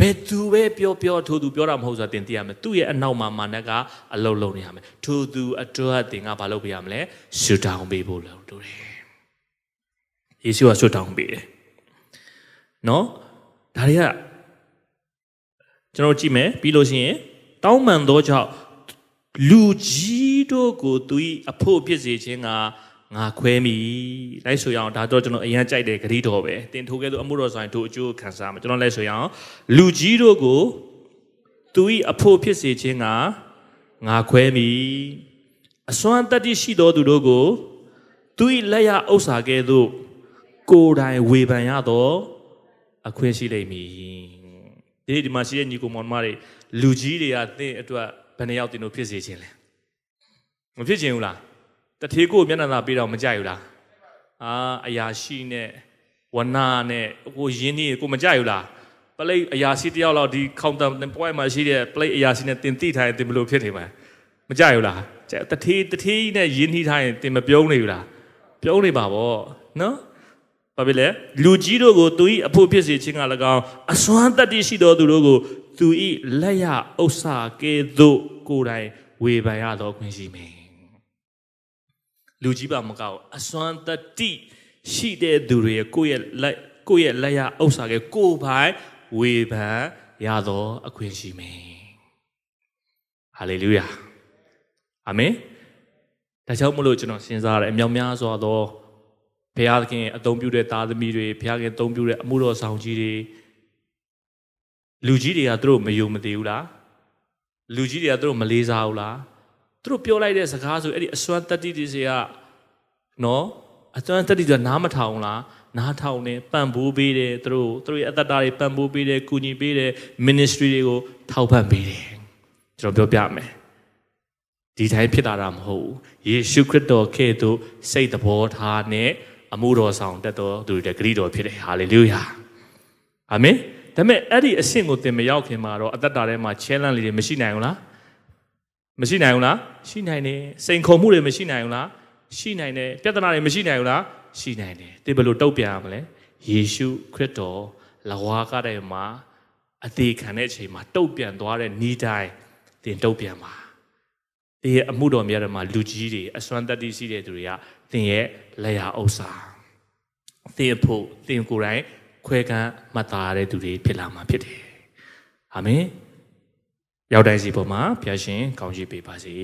ဘယ်သူပဲပြောပြောထိုသူပြောတာမဟုတ်ဆိုတာသင်သိရမယ်သူ့ရဲ့အနောက်မှာမာနကအလုံးလုံးနေရမယ်ထိုသူအတွက်သင်ကဘာလုပ်ပေးရမလဲရှုတောင်းပေးဖို့လုပ်လို့တယ်ယေရှုကရှုတောင်းပေးတယ်နော်ဒါတွေကကျွန်တော်ကြည့်မယ်ပြီးလို့ရှိရင်တောင်းပန်သောကြောင့်လူကြီးတို့ကိုသူ၏အဖို့ဖြစ်စေခြင်းက ငါခွဲမိလိုက်ဆိုရအောင်ဒါတော့ကျွန်တော်အရင်ကြိုက်တဲ့ဂရီတော်ပဲတင်ထိုးခဲ့သူအမှုတော်ဆိုင်တို့အကျိုးခံစားမှာကျွန်တော်လိုက်ဆိုရအောင်လူကြီးတို့ကိုသူ၏အဖို့ဖြစ်စေခြင်းကငါခွဲမိအစွမ်းတတ္တိရှိသောသူတို့ကိုသူ၏လက်ရဥစ္စာကဲ့သို့ကိုယ်တိုင်ဝေဖန်ရသောအခွင့်ရှိလိမ့်မည်ဒီဒီမှာရှိတဲ့ညီကိုမောင်မတွေလူကြီးတွေကသင်အတွက်ဘယ်နှယောက်တင်လို့ဖြစ်စေခြင်းလဲမဖြစ်ခြင်းဘူးလား တထေးကိုမျက်နှာသာပေးတော့မကြိုက်ဘူးလားအာအရာရှိနဲ့ဝနာနဲ့ကိုရင်းနေကိုမကြိုက်ဘူးလားပလိတ်အရာရှိတယောက်လောက်ဒီကောင်တာပွဲမှာရှိတဲ့ပလိတ်အရာရှိနဲ့တင်တိထားရင်တင်ဘလို့ဖြစ်နေမှာမကြိုက်ဘူးလားတထေးတထေးနဲ့ရင်းနှီးထားရင်တင်မပြုံးနေဘူးလားပြုံးနေပါဗောနော်ဘာဖြစ်လဲလူကြီးတို့ကိုသူ၏အဖို့ဖြစ်စေခြင်းက၎င်းအစွမ်းတတ္တိရှိသောသူတို့ကိုသူ၏လက်ရဥစ္စာကဲ့သို့ကိုယ်တိုင်ဝေဖန်ရသောခွင့်ရှိမည် လူကြီးပါမကောက်အစွမ်းတတိရှိတဲ့သူတွေကိုယ့်ရဲ့လက်ကိုယ့်ရဲ့လက်ရဥစ္စာကကိုယ်ပိုင်ဝေဖန်ရသောအခွင့်ရှိမယ်ဟာလေလုယာအာမင်ဒါကြောင့်မလို့ကျွန်တော်စဉ်းစားရတယ်အမြောက်များစွာသောဘုရားသခင်အသုံးပြုတဲ့သားသမီးတွေဘုရားခင်အသုံးပြုတဲ့အမှုတော်ဆောင်ကြီးတွေလူကြီးတွေကသူတို့မယုံမသိဘူးလားလူကြီးတွေကသူတို့မလေးစားဘူးလား သူတို့ပြောလိုက်တဲ့စကားဆိုအဲ့ဒီအစွမ်းတတိတိစီကနော်အစွမ်းတတိကနားမထောင်လားနားထောင်နေပံ့ပိုးပေးတယ်သူတို့သူတို့ရဲ့အသက်တာတွေပံ့ပိုးပေးတယ်ကူညီပေးတယ် ministry တွေကိုထောက်ပံ့ပေးတယ်ကျွန်တော်ပြောပြမယ်ဒီတိုင်းဖြစ်တာတာမဟုတ်ဘူးယေရှုခရစ်တော်ကဲ့သို့စိတ်သဘောထားနဲ့အမှုတော်ဆောင်တတ်တော်သူတွေဂရိတော်ဖြစ်တယ်ဟာလေလုယာအာမင်ဒါပေမဲ့အဲ့ဒီအဆင့်ကိုသင်မရောက်ခင်မှာတော့အသက်တာထဲမှာ challenge လေးတွေမရှိနိုင်ဘူးလား မရှိနိုင်ဘူးလားရှိနိုင်တယ်စိန်ခေါ်မှုတွေမရှိနိုင်ဘူးလားရှိနိုင်တယ်ပြဿနာတွေမရှိနိုင်ဘူးလားရှိနိုင်တယ်သင်ဘယ်လိုတုတ်ပြန်ရမလဲယေရှုခရစ်တော်လဝါကတဲ့မှာအသေးခံတဲ့အချိန်မှာတုတ်ပြန်သွားတဲ့ဤတိုင်းသင်တုတ်ပြန်ပါသင်ရဲ့အမှုတော်များတွေမှာလူကြီးတွေအစွမ်းတတ္တိရှိတဲ့သူတွေကသင်ရဲ့လက်ရာဥစ္စာသတင်ဖို့တင်ကိုယ်တိုင်ခွဲကမ်းမှတ်သားရတဲ့သူတွေဖြစ်လာမှာဖြစ်တယ်အာမင် ရောက်တိုင်းစီပေါ်မှာဘုရားရှင်ကောင်းချီးပေးပါစေ